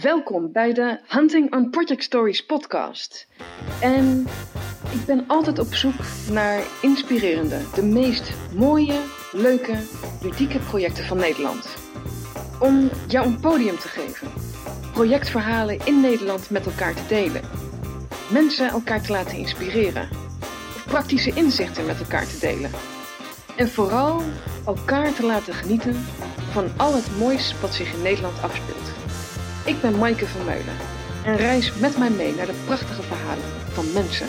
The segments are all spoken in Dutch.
Welkom bij de Hunting on Project Stories podcast. En ik ben altijd op zoek naar inspirerende, de meest mooie, leuke, ludieke projecten van Nederland. Om jou een podium te geven, projectverhalen in Nederland met elkaar te delen, mensen elkaar te laten inspireren, of praktische inzichten met elkaar te delen. En vooral elkaar te laten genieten van al het moois wat zich in Nederland afspeelt. Ik ben Maaike van Meulen en reis met mij mee naar de prachtige verhalen van mensen.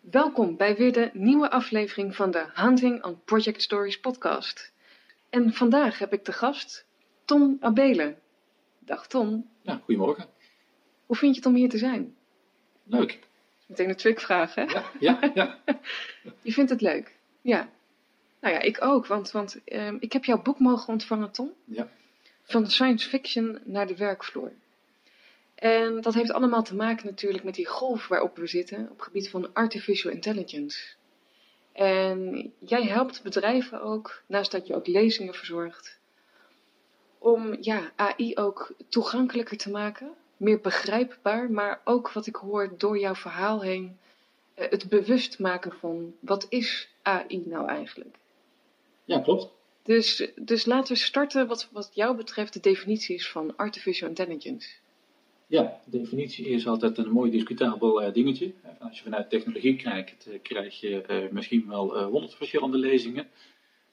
Welkom bij weer de nieuwe aflevering van de Hunting on Project Stories podcast. En vandaag heb ik de gast Tom Abelen. Dag Tom. Ja, goedemorgen. Hoe vind je het om hier te zijn? Leuk. Meteen een trickvraag, hè? Ja, ja, ja. Je vindt het leuk? Ja. Nou ja, ik ook, want, want ehm, ik heb jouw boek mogen ontvangen, Tom. ja. Van science fiction naar de werkvloer. En dat heeft allemaal te maken natuurlijk met die golf waarop we zitten op het gebied van artificial intelligence. En jij helpt bedrijven ook, naast dat je ook lezingen verzorgt, om ja, AI ook toegankelijker te maken, meer begrijpbaar, maar ook wat ik hoor door jouw verhaal heen, eh, het bewust maken van wat is AI nou eigenlijk? Ja, klopt. Dus, dus laten we starten wat, wat jou betreft de definitie is van artificial intelligence. Ja, de definitie is altijd een mooi discutabel eh, dingetje. Eh, Als je vanuit technologie kijkt, eh, krijg je misschien wel honderd verschillende lezingen,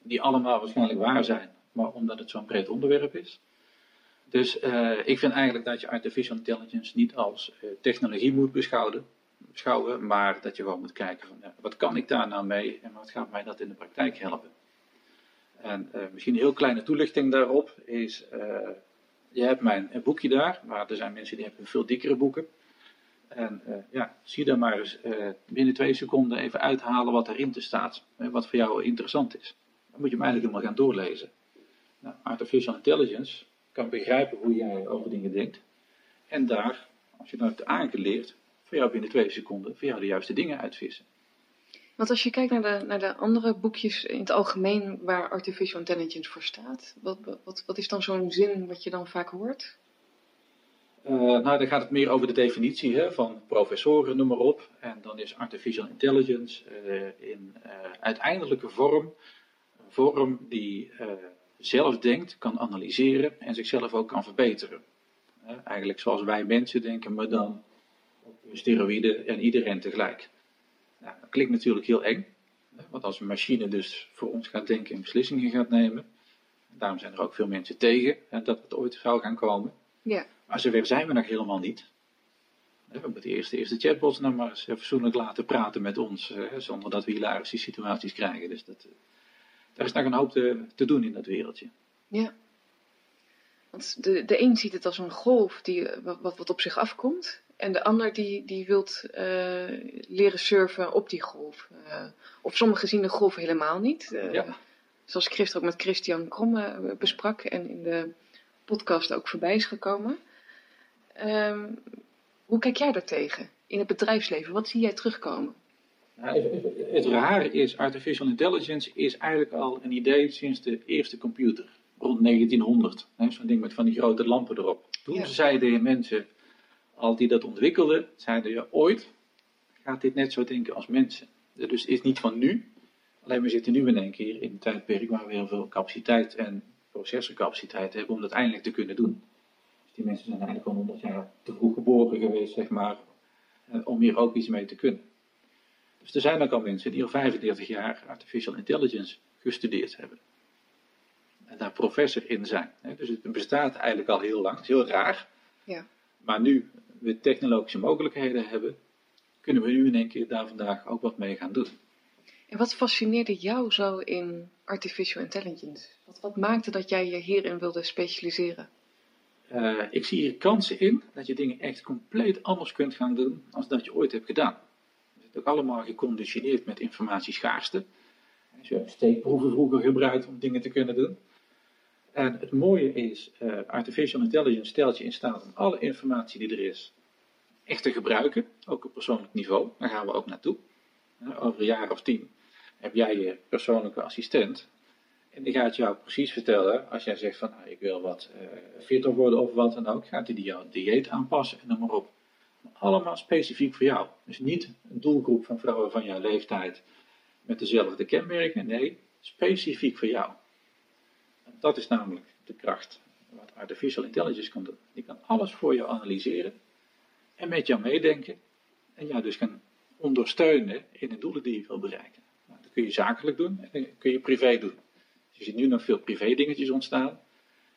die allemaal waarschijnlijk waar zijn, maar omdat het zo'n breed onderwerp is. Dus ik vind eigenlijk dat je artificial intelligence niet als technologie moet beschouwen, beschouwen, maar dat je gewoon moet kijken van wat kan ik daar nou mee en wat gaat mij dat in de praktijk helpen. En eh, misschien een heel kleine toelichting daarop is, eh, je hebt mijn eh, boekje daar, maar er zijn mensen die hebben veel dikkere boeken. En ja, zie dan maar eens binnen twee seconden even uithalen wat erin te staat, en wat voor jou interessant is. Dan moet je hem eigenlijk helemaal gaan doorlezen. Nou, artificial intelligence kan begrijpen hoe jij over dingen denkt. En daar, als je dat hebt aangeleerd, voor jou binnen twee seconden voor jou de juiste dingen uitvissen. Want als je kijkt naar de, naar de andere boekjes in het algemeen waar artificial intelligence voor staat, wat, wat, wat is dan zo'n zin wat je dan vaak hoort? Eh, nou, dan gaat het meer over de definitie hè, van professoren, noem maar op. En dan is artificial intelligence eh, in eh, uiteindelijke vorm een vorm die zelf denkt, kan analyseren en zichzelf ook kan verbeteren. Eigenlijk zoals wij mensen denken, maar dan steroïden en iedereen tegelijk. Nou, dat klinkt natuurlijk heel eng, hè, want als een machine dus voor ons gaat denken en beslissingen gaat nemen, daarom zijn er ook veel mensen tegen hè, dat het ooit zou gaan komen. Ja, Maar zover zijn we nog helemaal niet. We moeten eerst de eerste chatbots nog maar eens fatsoenlijk laten praten met ons, eh, zonder dat we hilarische situaties krijgen. Dus dat, eh, daar is nog een hoop te, te doen in dat wereldje. ja. Want de, de een ziet het als een golf die, wat- wat op zich afkomt. En de ander die, die wilt eh, leren surfen op die golf. Eh, of sommigen zien de golf helemaal niet. Eh, Ja. Zoals ik gisteren ook met Christian Kromme besprak en in de podcast ook voorbij is gekomen. Ehm, hoe kijk jij daartegen in het bedrijfsleven? Wat zie jij terugkomen? Nou, Het rare is, artificial intelligence is eigenlijk al een idee sinds de eerste computer, rond 1900. hè, Zo'n ding met van die grote lampen erop. Toen Ja. zeiden mensen, al die dat ontwikkelden, zeiden ja, ooit gaat dit net zo denken als mensen. Dus is niet van nu, alleen we zitten nu in één keer in een tijdperk waar we heel veel capaciteit en processorcapaciteit hebben om dat eindelijk te kunnen doen. Dus die mensen zijn eigenlijk al 100 jaar te vroeg geboren geweest, zeg maar, eh, om hier ook iets mee te kunnen. Dus er zijn ook al mensen die al 35 jaar artificial intelligence gestudeerd hebben. En daar professor in zijn. Dus het bestaat eigenlijk al heel lang. Het is heel raar. Ja. Maar nu we technologische mogelijkheden hebben, kunnen we nu in één keer daar vandaag ook wat mee gaan doen. En wat fascineerde jou zo in artificial intelligence? Wat, wat maakte dat jij je hierin wilde specialiseren? Eh, ik zie hier kansen in dat je dingen echt compleet anders kunt gaan doen als dat je ooit hebt gedaan. We zitten ook allemaal geconditioneerd met informatieschaarste. Dus je hebt steekproeven vroeger gebruikt om dingen te kunnen doen. En het mooie is, eh, artificial intelligence stelt je in staat om alle informatie die er is echt te gebruiken, ook op persoonlijk niveau. Daar gaan we ook naartoe. Eh, over een jaar of tien heb jij je persoonlijke assistent. En die gaat jou precies vertellen, als jij zegt van nou, ik wil wat uh, fitter worden of wat dan ook, gaat hij die jouw dieet aanpassen en dan maar op. Allemaal specifiek voor jou. Dus niet een doelgroep van vrouwen van jouw leeftijd met dezelfde kenmerken. Nee, specifiek voor jou. Dat is namelijk de kracht wat artificial intelligence kan doen. Die kan alles voor je analyseren en met jou meedenken en jou dus kan ondersteunen in de doelen die je wil bereiken. Nou, dat kun je zakelijk doen en dat kun je privé doen. Je ziet nu nog veel privé dingetjes ontstaan.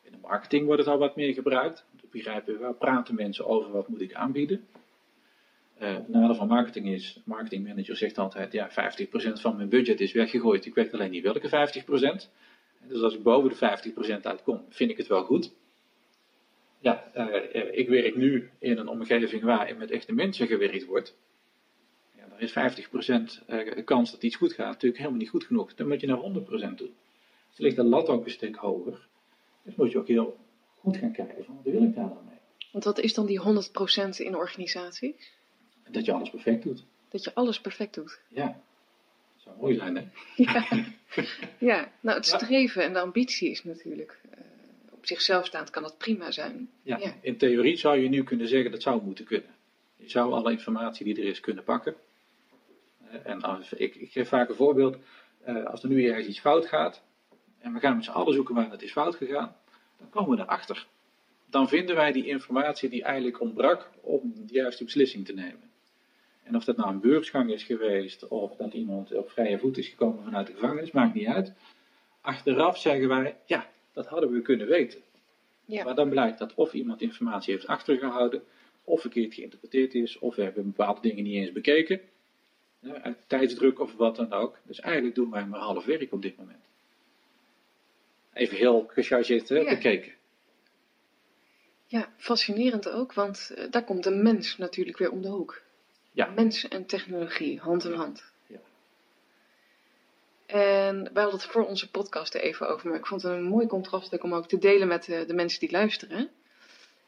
In de marketing wordt het al wat meer gebruikt. Te begrijpen waar praten mensen over, wat moet ik aanbieden. Uh, het nadeel van marketing is, de marketingmanager zegt altijd, ja 50% van mijn budget is weggegooid, ik weet alleen niet welke 50%. Dus als ik boven de 50% uitkom, vind ik het wel goed. Ja, uh, ik werk nu in een omgeving waarin met echte mensen gewerkt wordt. Ja, dan is 50% uh, kans dat iets goed gaat natuurlijk helemaal niet goed genoeg. Dan moet je naar 100% doen. Dus ligt de lat ook een stuk hoger. Dus moet je ook heel goed gaan kijken van wat wil ik daar dan mee. Want wat is dan die 100% in organisaties? Dat je alles perfect doet. Dat je alles perfect doet. Ja. Zou mooi zijn, hè? Ja, ja. nou het streven en de ambitie is natuurlijk uh, op zichzelf staand kan dat prima zijn. Ja. ja. in theorie zou je nu kunnen zeggen dat zou moeten kunnen. Je zou alle informatie die er is kunnen pakken. Uh, en als, ik, ik, geef vaak een voorbeeld. Uh, als er nu ergens iets fout gaat, en we gaan met z'n allen zoeken waar het is fout gegaan, dan komen we erachter. Dan vinden wij die informatie die eigenlijk ontbrak om de juiste beslissing te nemen. En of dat nou een beursgang is geweest, of dat iemand op vrije voet is gekomen vanuit de gevangenis, maakt niet uit. Achteraf zeggen wij, ja, dat hadden we kunnen weten. Ja. Maar dan blijkt dat of iemand informatie heeft achtergehouden, of verkeerd geïnterpreteerd is, of we hebben bepaalde dingen niet eens bekeken. uit tijdsdruk of wat dan ook. Dus eigenlijk doen wij maar half werk op dit moment. Even heel gechargeerd ja. bekeken. Ja, fascinerend ook, want uh, daar komt de mens natuurlijk weer om de hoek. Ja. Mens en technologie, hand in hand. Ja. En wij hadden het voor onze podcast er even over, maar ik vond het een mooi contrast om ook te delen met de, de mensen die luisteren.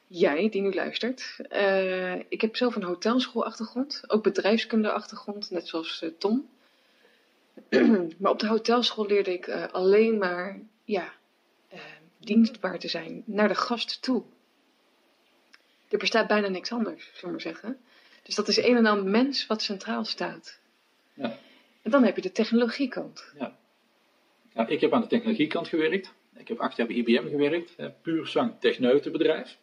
Jij, die nu luistert. Uh, ik heb zelf een hotelschoolachtergrond, ook bedrijfskundeachtergrond, net zoals uh, Tom. maar op de hotelschool leerde ik uh, alleen maar ja, dienstbaar te zijn naar de gast toe. Er bestaat bijna niks anders, zullen we maar zeggen. Dus dat is een en ander mens wat centraal staat. Ja. En dan heb je de technologiekant. Ja. Nou, ik heb aan de technologiekant gewerkt. Ik heb acht jaar bij IBM gewerkt, puur zang techneutenbedrijf.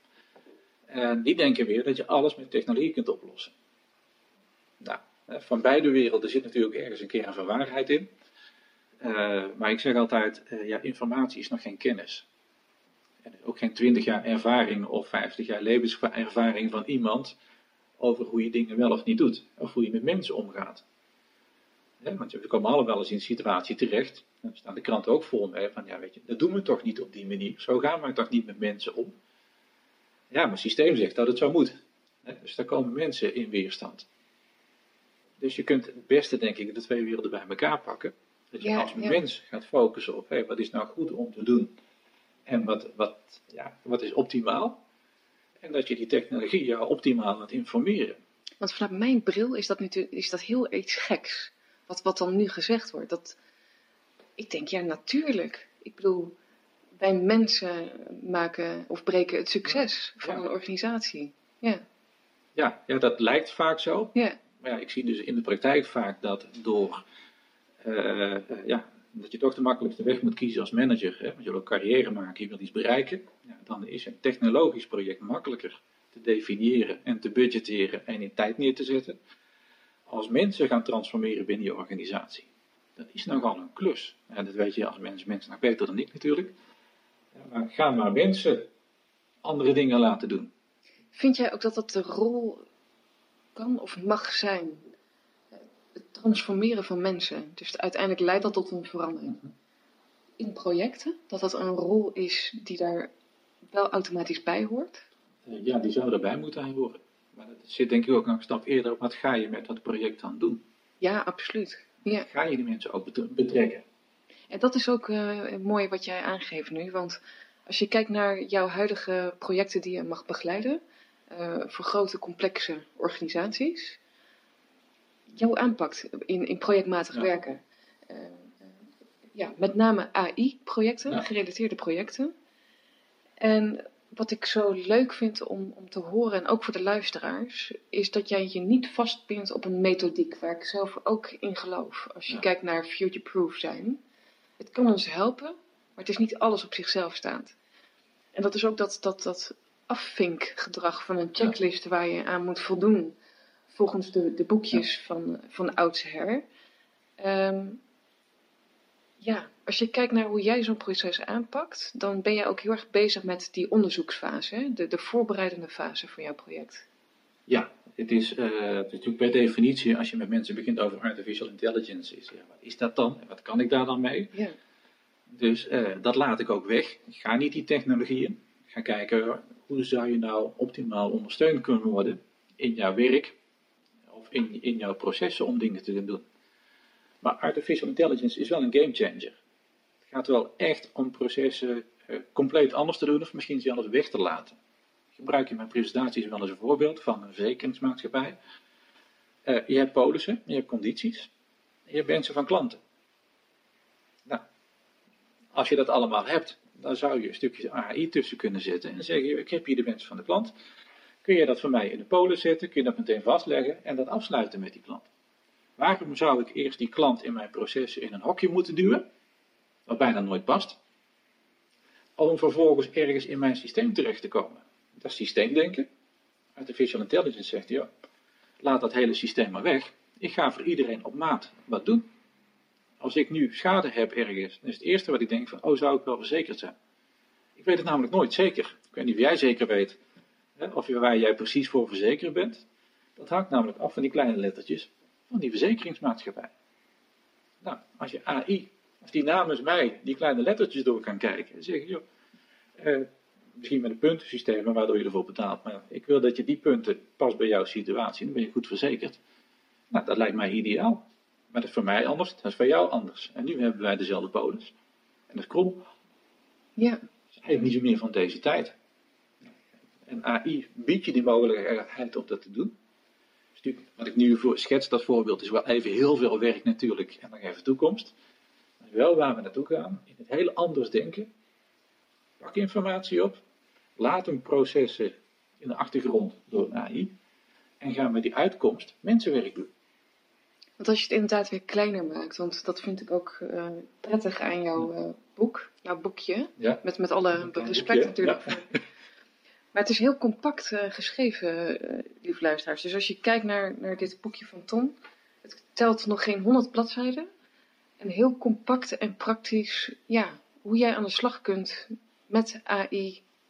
En die denken weer dat je alles met technologie kunt oplossen. Nou, van beide werelden zit natuurlijk ergens een kern van waarheid in. Uh, maar ik zeg altijd, uh, ja, informatie is nog geen kennis. En ook geen 20 jaar ervaring of 50 jaar levenservaring van iemand over hoe je dingen wel of niet doet. Of hoe je met mensen omgaat. want we komen allemaal wel eens in een situatie terecht. En staan de kranten ook vol mee van, ja weet je, dat doen we toch niet op die manier. Zo gaan we toch niet met mensen om. Ja, maar het systeem zegt dat het zo moet. dus daar komen mensen in weerstand. Dus je kunt het beste, denk ik, de twee werelden bij elkaar pakken. Dat je als mens gaat focussen op, hey, wat is nou goed om te doen? En wat, wat, ja, wat is optimaal? En dat je die technologie jou optimaal laat informeren. Want vanuit mijn bril is dat, natuurlijk, is dat heel iets geks. Wat, wat dan nu gezegd wordt. Dat, ik denk, ja, natuurlijk. Ik bedoel, wij mensen maken of breken het succes van een organisatie. Ja. Ja, ja, dat lijkt vaak zo. Ja. Maar ja, ik zie dus in de praktijk vaak dat door uh, ja, dat je toch de makkelijkste weg moet kiezen als manager. Hè? Want je wil ook carrière maken, je wilt iets bereiken. Ja, dan is een technologisch project makkelijker te definiëren en te budgetteren en in tijd neer te zetten. Als mensen gaan transformeren binnen je organisatie. Dat is nogal een klus. En dat weet je als mensen, nog beter dan ik natuurlijk. Maar ga maar mensen andere dingen laten doen. Vind jij ook dat dat de rol kan of mag zijn transformeren van mensen. Dus uiteindelijk leidt dat tot een verandering. In projecten, dat dat een rol is die daar wel automatisch bij hoort? Eh, ja, die zou erbij moeten horen. Maar dat zit denk ik ook nog een stap eerder op. Wat ga je met dat project dan doen? Ja, absoluut. Ja. Ga je die mensen ook betrekken? En dat is ook uh, mooi wat jij aangeeft nu. Want als je kijkt naar jouw huidige projecten die je mag begeleiden, uh, voor grote complexe organisaties, jouw aanpakt in, in projectmatig werken. Uh, ja, met name AI-projecten, Ja. gerelateerde projecten. En wat ik zo leuk vind om, om te horen, en ook voor de luisteraars, is dat jij je niet vastpint op een methodiek, waar ik zelf ook in geloof. Als je Ja. kijkt naar future-proof zijn. Het kan ons helpen, maar het is niet alles op zichzelf staand. En dat is ook dat, dat, dat afvinkgedrag van een checklist waar je aan moet voldoen, volgens de, de boekjes van, van oudsher. Ehm, ja, als je kijkt naar hoe jij zo'n proces aanpakt, dan ben jij ook heel erg bezig met die onderzoeksfase, hè? De, de voorbereidende fase van jouw project. Ja, het is, eh, het is natuurlijk per definitie, als je met mensen begint over artificial intelligence, is, ja, wat is dat dan? En wat kan ik daar dan mee? Ja, Dus eh, dat laat ik ook weg. Ik ga niet die technologieën. Ik ga kijken hoe zou je nou optimaal ondersteund kunnen worden in jouw werk in, in jouw processen om dingen te doen. Maar artificial intelligence is wel een game changer. Het gaat wel echt om processen eh, compleet anders te doen of misschien zelfs weg te laten. Ik gebruik in mijn presentaties wel eens een voorbeeld van een verzekeringsmaatschappij. Eh, je hebt polissen, je hebt condities, je hebt wensen van klanten. Nou, als je dat allemaal hebt, dan zou je een stukje AI tussen kunnen zetten en zeggen: Ik heb hier de wens van de klant. Kun je dat voor mij in de polis zetten? Kun je dat meteen vastleggen en dat afsluiten met die klant? Waarom zou ik eerst die klant in mijn processen in een hokje moeten duwen, wat bijna nooit past, om vervolgens ergens in mijn systeem terecht te komen? Dat is systeemdenken. Artificial intelligence zegt: ja, laat dat hele systeem maar weg. Ik ga voor iedereen op maat wat doen. Als ik nu schade heb ergens, dan is het eerste wat ik denk van, oh, zou ik wel verzekerd zijn? Ik weet het namelijk nooit zeker. Ik weet niet of jij zeker weet, of waar jij precies voor verzekerd bent. Dat hangt namelijk af van die kleine lettertjes van die verzekeringsmaatschappij. Nou, als je AI, als die namens mij die kleine lettertjes door kan kijken en zeggen, joh, eh, misschien met een puntensysteem waardoor je ervoor betaalt, maar ik wil dat je die punten past bij jouw situatie, dan ben je goed verzekerd. Nou, dat lijkt mij ideaal. Maar dat is voor mij anders, dat is voor jou anders. En nu hebben wij dezelfde polis. En dat is krom. ja, Dat is eigenlijk niet zo meer van deze tijd. En AI biedt je die mogelijkheid om dat te doen. Dus wat ik nu voor schets, dat voorbeeld, is wel even heel veel werk natuurlijk. En nog even toekomst. Maar wel waar we naartoe gaan, in het hele anders denken. Pak informatie op. Laat hem processen in de achtergrond door een AI. En gaan met die uitkomst mensenwerk doen. want als je het inderdaad weer kleiner maakt, want dat vind ik ook eh, prettig aan jouw eh, boek, jouw boekje, Ja, met, met alle respect boekje, natuurlijk. ja. voor- Maar het is heel compact eh, geschreven, eh lieve luisteraars. Dus als je kijkt naar, naar dit boekje van Tom, het telt nog geen 100 bladzijden. En heel compact en praktisch, ja, hoe jij aan de slag kunt met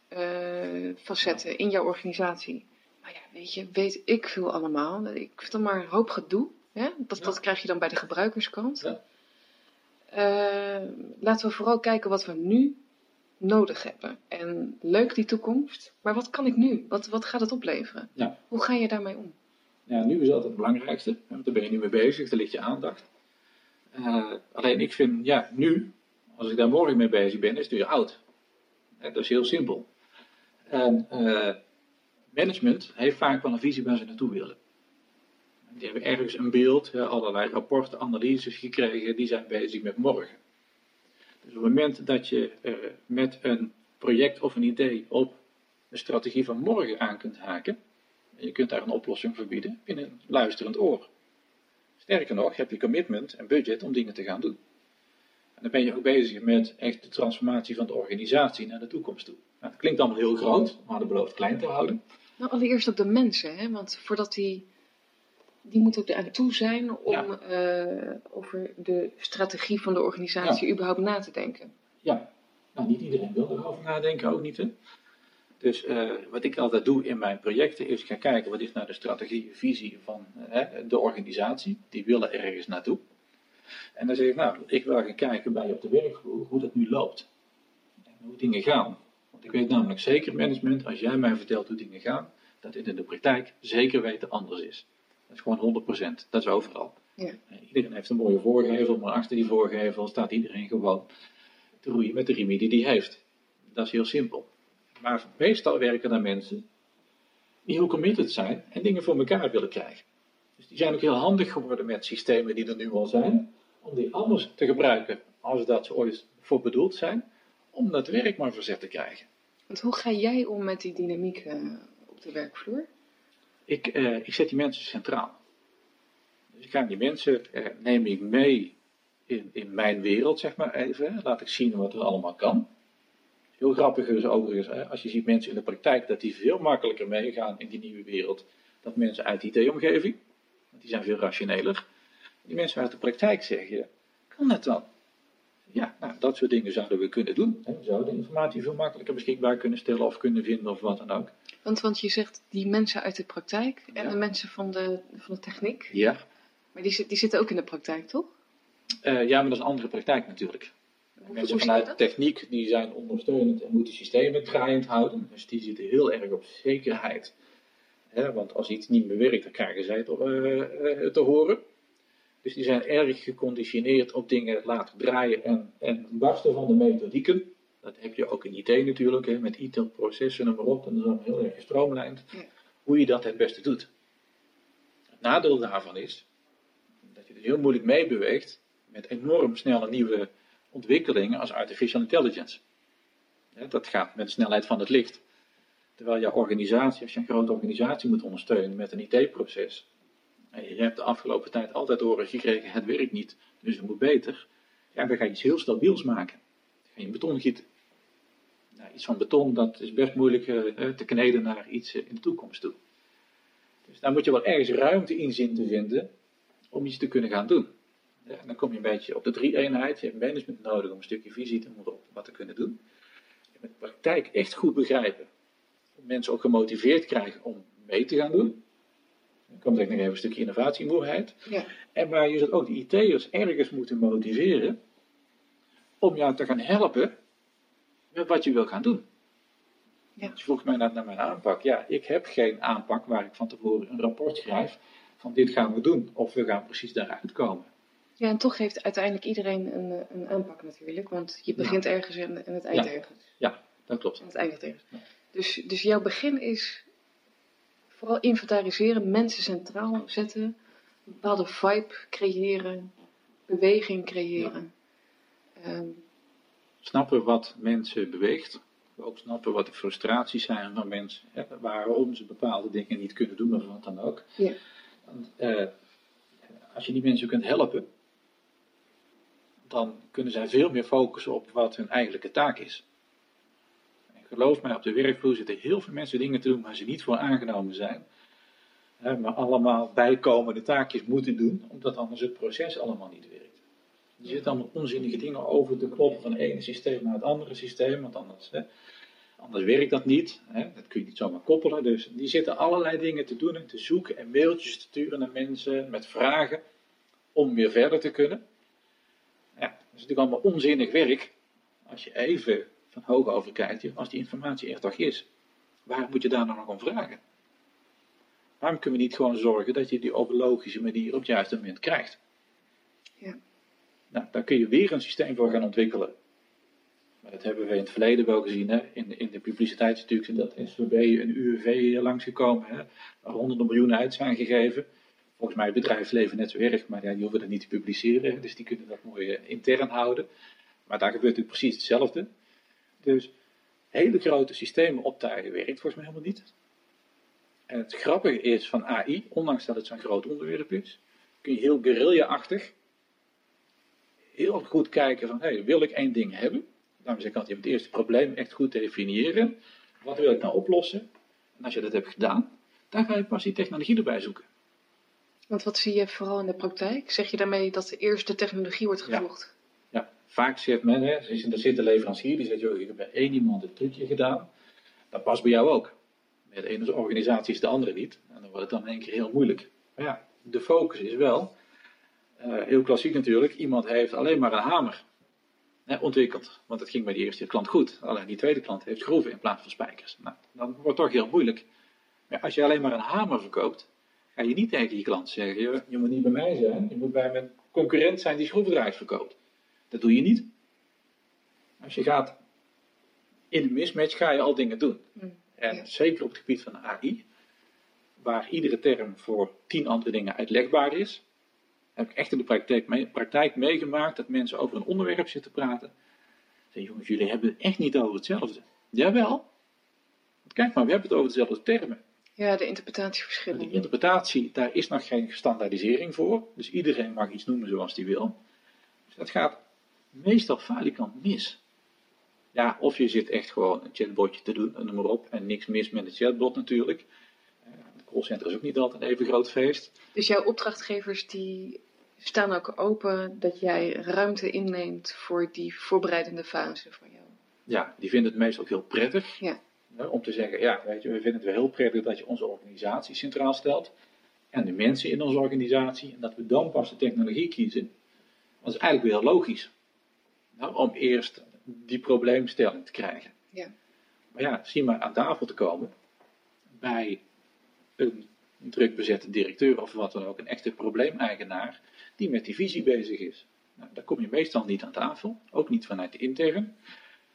AI-facetten in jouw organisatie. Maar ja, weet je, weet ik veel allemaal. Ik vind dan maar een hoop gedoe. Hè? Dat, Ja. dat krijg je dan bij de gebruikerskant. Ja. Eh, laten we vooral kijken wat we nu nodig hebben. En leuk die toekomst, maar wat kan ik nu? Wat, wat gaat het opleveren? Ja. Hoe ga je daarmee om? Ja, nu is dat het belangrijkste. Want daar ben je nu mee bezig, daar ligt je aandacht. Eh, alleen ik vind, ja, nu, als ik daar morgen mee bezig ben, is het weer oud. Dat is heel simpel. En eh, management heeft vaak wel een visie waar ze naartoe willen. Die hebben ergens een beeld, allerlei rapporten, analyses gekregen, die zijn bezig met morgen. Dus op het moment dat je eh, met een project of een idee op een strategie van morgen aan kunt haken, en je kunt daar een oplossing voor bieden in een luisterend oor. Sterker nog, heb je commitment en budget om dingen te gaan doen. En dan ben je ook bezig met echt de transformatie van de organisatie naar de toekomst toe. Nou, dat klinkt allemaal heel groot, maar dat belooft klein te houden. Nou, allereerst ook de mensen, hè? want voordat die, die moeten ook eraan toe zijn om Ja. eh, over de strategie van de organisatie überhaupt na te denken. Ja, nou niet iedereen wil erover nadenken, ook niet. Hè? Dus eh, wat ik altijd doe in mijn projecten is gaan kijken wat is nou de strategie, visie van eh, de organisatie. Die willen ergens naartoe. En dan zeg ik, nou, ik wil gaan kijken bij je op de werkvloer hoe dat nu loopt. En hoe dingen gaan. Want ik weet namelijk zeker, management, als jij mij vertelt hoe dingen gaan, dat dit in de praktijk zeker weten anders is. Dat is gewoon 100%. Dat is overal. Ja. Eh, Iedereen heeft een mooie voorgevel, maar achter die voorgevel staat iedereen gewoon te roeien met de riemen die die heeft. Dat is heel simpel. Maar meestal werken er mensen die heel committed zijn en dingen voor elkaar willen krijgen. Dus die zijn ook heel handig geworden met systemen die er nu al zijn, om die anders te gebruiken als dat ze ooit voor bedoeld zijn, om dat werk maar verzet te krijgen. Want hoe ga jij om met die dynamiek eh, op de werkvloer? Ik, eh, ik zet die mensen centraal. Dus ik ga die mensen, eh, neem ik mee in, in mijn wereld, zeg maar even. Laat ik zien wat er allemaal kan. Heel grappig is overigens, hè, als je ziet mensen in de praktijk, dat die veel makkelijker meegaan in die nieuwe wereld dan mensen uit die IT-omgeving. Want die zijn veel rationeler. Die mensen uit de praktijk zeggen, kan dat dan? Ja, nou, dat soort dingen zouden we kunnen doen. Hè. We zouden informatie veel makkelijker beschikbaar kunnen stellen of kunnen vinden of wat dan ook. Want, want je zegt die mensen uit de praktijk en Ja. de mensen van de, van de techniek. Ja. Maar die, die zitten ook in de praktijk, toch? Eh, ja, maar dat is een andere praktijk natuurlijk. Hoe, Mensen hoe vanuit dat? techniek die zijn ondersteunend en moeten systemen draaiend houden. Dus die zitten heel erg op zekerheid. Hè, want als iets niet meer werkt, dan krijgen zij het eh, eh, te horen. Dus die zijn erg geconditioneerd op dingen laten draaien en, en barsten van de methodieken. Dat heb je ook in IT natuurlijk, hè, met IT-processen en maar op. En dat is allemaal heel erg gestroomlijnd. Ja. Hoe je dat het beste doet. Het nadeel daarvan is dat je dus heel moeilijk meebeweegt met enorm snelle nieuwe ontwikkelingen als artificial intelligence. Dat gaat met de snelheid van het licht. Terwijl je organisatie, als je een grote organisatie moet ondersteunen met een IT-proces, en je hebt de afgelopen tijd altijd horen gekregen, het werkt niet, dus het moet beter. Ja, dan ga je iets heel stabiels maken. Dan ga je beton gieten. Nou, iets van beton, dat is best moeilijk eh, te kneden naar iets eh, in de toekomst toe. Dus daar moet je wel ergens ruimte in zien te vinden om iets te kunnen gaan doen. Ja, dan kom je een beetje op de drie-eenheid. Je hebt management nodig om een stukje visie te moeten op wat te kunnen doen. Je hebt de praktijk echt goed begrijpen. Mensen ook gemotiveerd krijgen om mee te gaan doen. Dan komt er nog even een stukje innovatiemoeheid. Ja. En waar je zult ook de IT'ers ergens moeten motiveren om jou te gaan helpen met wat je wil gaan doen. Ja. Dus je vroeg mij naar, naar mijn aanpak. Ja, ik heb geen aanpak waar ik van tevoren een rapport schrijf van dit gaan we doen of we gaan precies daaruit komen. ja, en toch heeft uiteindelijk iedereen een, eh, een aanpak natuurlijk. Want je begint ergens en, en het eindigt Ja. ergens. Ja, dat klopt. En het eindigt ergens. Ja. Dus, dus jouw begin is vooral inventariseren, mensen centraal zetten, een bepaalde vibe creëren, beweging creëren. Ehm, Snappen wat mensen beweegt. Ook snappen wat de frustraties zijn van mensen. Hè, waarom ze bepaalde dingen niet kunnen doen of wat dan ook. Ja. Want, eh, als je die mensen kunt helpen, dan kunnen zij veel meer focussen op wat hun eigenlijke taak is. En geloof mij, op de werkvloer zitten heel veel mensen dingen te doen waar ze niet voor aangenomen zijn. Hè, maar allemaal bijkomende taakjes moeten doen, omdat anders het proces allemaal niet werkt. Er zitten allemaal onzinnige dingen over te kloppen van het ene systeem naar het andere systeem, want anders, hè, anders werkt dat niet. Hè, dat kun je niet zomaar koppelen. Dus die zitten allerlei dingen te doen en te zoeken en mailtjes te sturen naar mensen met vragen om weer verder te kunnen. Ja, dat is natuurlijk allemaal onzinnig werk. Als je even van hoog over kijkt, als die informatie er toch is, waarom moet je daar nou nog om vragen? Waarom kunnen we niet gewoon zorgen dat je die op een logische manier op het juiste moment krijgt? Ja. Nou, daar kun je weer een systeem voor gaan ontwikkelen. Maar dat hebben we in het verleden wel gezien. Hè? In, in de publiciteit is natuurlijk dat SVB en UWV langsgekomen. Hè? Waar honderden miljoenen uit zijn gegeven. Volgens mij het bedrijfsleven net zo erg, maar ja, die hoeven dat niet te publiceren. Dus die kunnen dat mooi eh, intern houden. Maar daar gebeurt natuurlijk precies hetzelfde. Dus hele grote systemen optuigen werkt volgens mij helemaal niet. En het grappige is van AI, ondanks dat het zo'n groot onderwerp is, kun je heel guerrilla-achtig heel goed kijken van, hey, wil ik één ding hebben? Daarom zeg ik altijd, je moet eerst het probleem echt goed definiëren. Wat wil ik nou oplossen? En als je dat hebt gedaan, dan ga je pas die technologie erbij zoeken. want wat zie je vooral in de praktijk? Zeg je daarmee dat eerst de technologie wordt Ja. gevoegd? Ja, vaak zegt men, hè, er zit een leverancier die zegt, joh, ik heb bij één iemand een trucje gedaan. Dat past bij jou ook. Met de ene organisatie is de andere niet. En dan wordt het dan in één keer heel moeilijk. Maar ja, de focus is wel, eh, heel klassiek natuurlijk, iemand heeft alleen maar een hamer hè, ontwikkeld. Want het ging bij die eerste klant goed. Alleen die tweede klant heeft schroeven in plaats van spijkers. Nou, dan wordt het toch heel moeilijk. Maar als je alleen maar een hamer verkoopt, ga je niet tegen je klant zeggen, je, je moet niet bij mij zijn, je moet bij mijn concurrent zijn die schroevendraaiers verkoopt. Dat doe je niet. Als je gaat in een mismatch, ga je al dingen doen. Mm, En ja. zeker op het gebied van AI, waar iedere term voor tien andere dingen uitlegbaar is. Heb ik echt in de praktijk, mee, praktijk meegemaakt dat mensen over een onderwerp zitten praten. Zeggen, jongens, jullie hebben het echt niet over hetzelfde. Jawel. Kijk maar, we hebben het over dezelfde termen. Ja, de interpretatieverschillen. De interpretatie, daar is nog geen standaardisering voor. Dus iedereen mag iets noemen zoals hij wil. Dus dat gaat meestal falikant mis. Ja, of je zit echt gewoon een chatbotje te doen, noem maar op. En niks mis met een chatbot natuurlijk. Eh, de callcenter is ook niet altijd een even groot feest. Dus jouw opdrachtgevers die staan ook open dat jij ruimte inneemt voor die voorbereidende fase van jou? Ja, die vinden het meestal ook heel prettig. Ja. Om te zeggen, ja, weet je, we vinden het wel heel prettig dat je onze organisatie centraal stelt. En de mensen in onze organisatie. En dat we dan pas de technologie kiezen. Dat is eigenlijk weer logisch. Nou, om eerst die probleemstelling te krijgen. Ja. Maar ja, zie maar aan tafel te komen bij een druk bezette directeur of wat dan ook, een echte probleemeigenaar, die met die visie bezig is. Nou, daar kom je meestal niet aan tafel, ook niet vanuit de intern.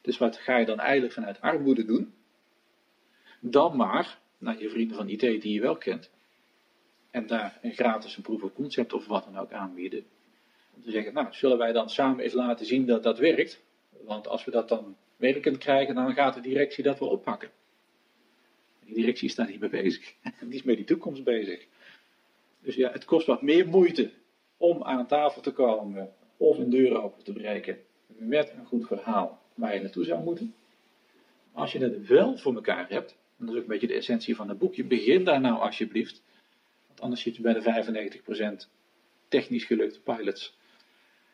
Dus wat ga je dan eigenlijk vanuit armoede doen? Dan maar naar je vrienden van IT die je wel kent. En daar een gratis een proof of concept of wat dan ook aanbieden. Om te zeggen, nou, zullen wij dan samen eens laten zien dat dat werkt? Want als we dat dan werkend krijgen, dan gaat de directie dat wel oppakken. Die directie is daar niet mee bezig. Die is met die toekomst bezig. Dus ja, het kost wat meer moeite om aan tafel te komen of een deur open te breken met een goed verhaal waar je naartoe zou moeten. Als je dat wel voor elkaar hebt, en dat is ook een beetje de essentie van het boekje, begin daar nou alsjeblieft. Want anders zit je bij de 95% technisch gelukte pilots.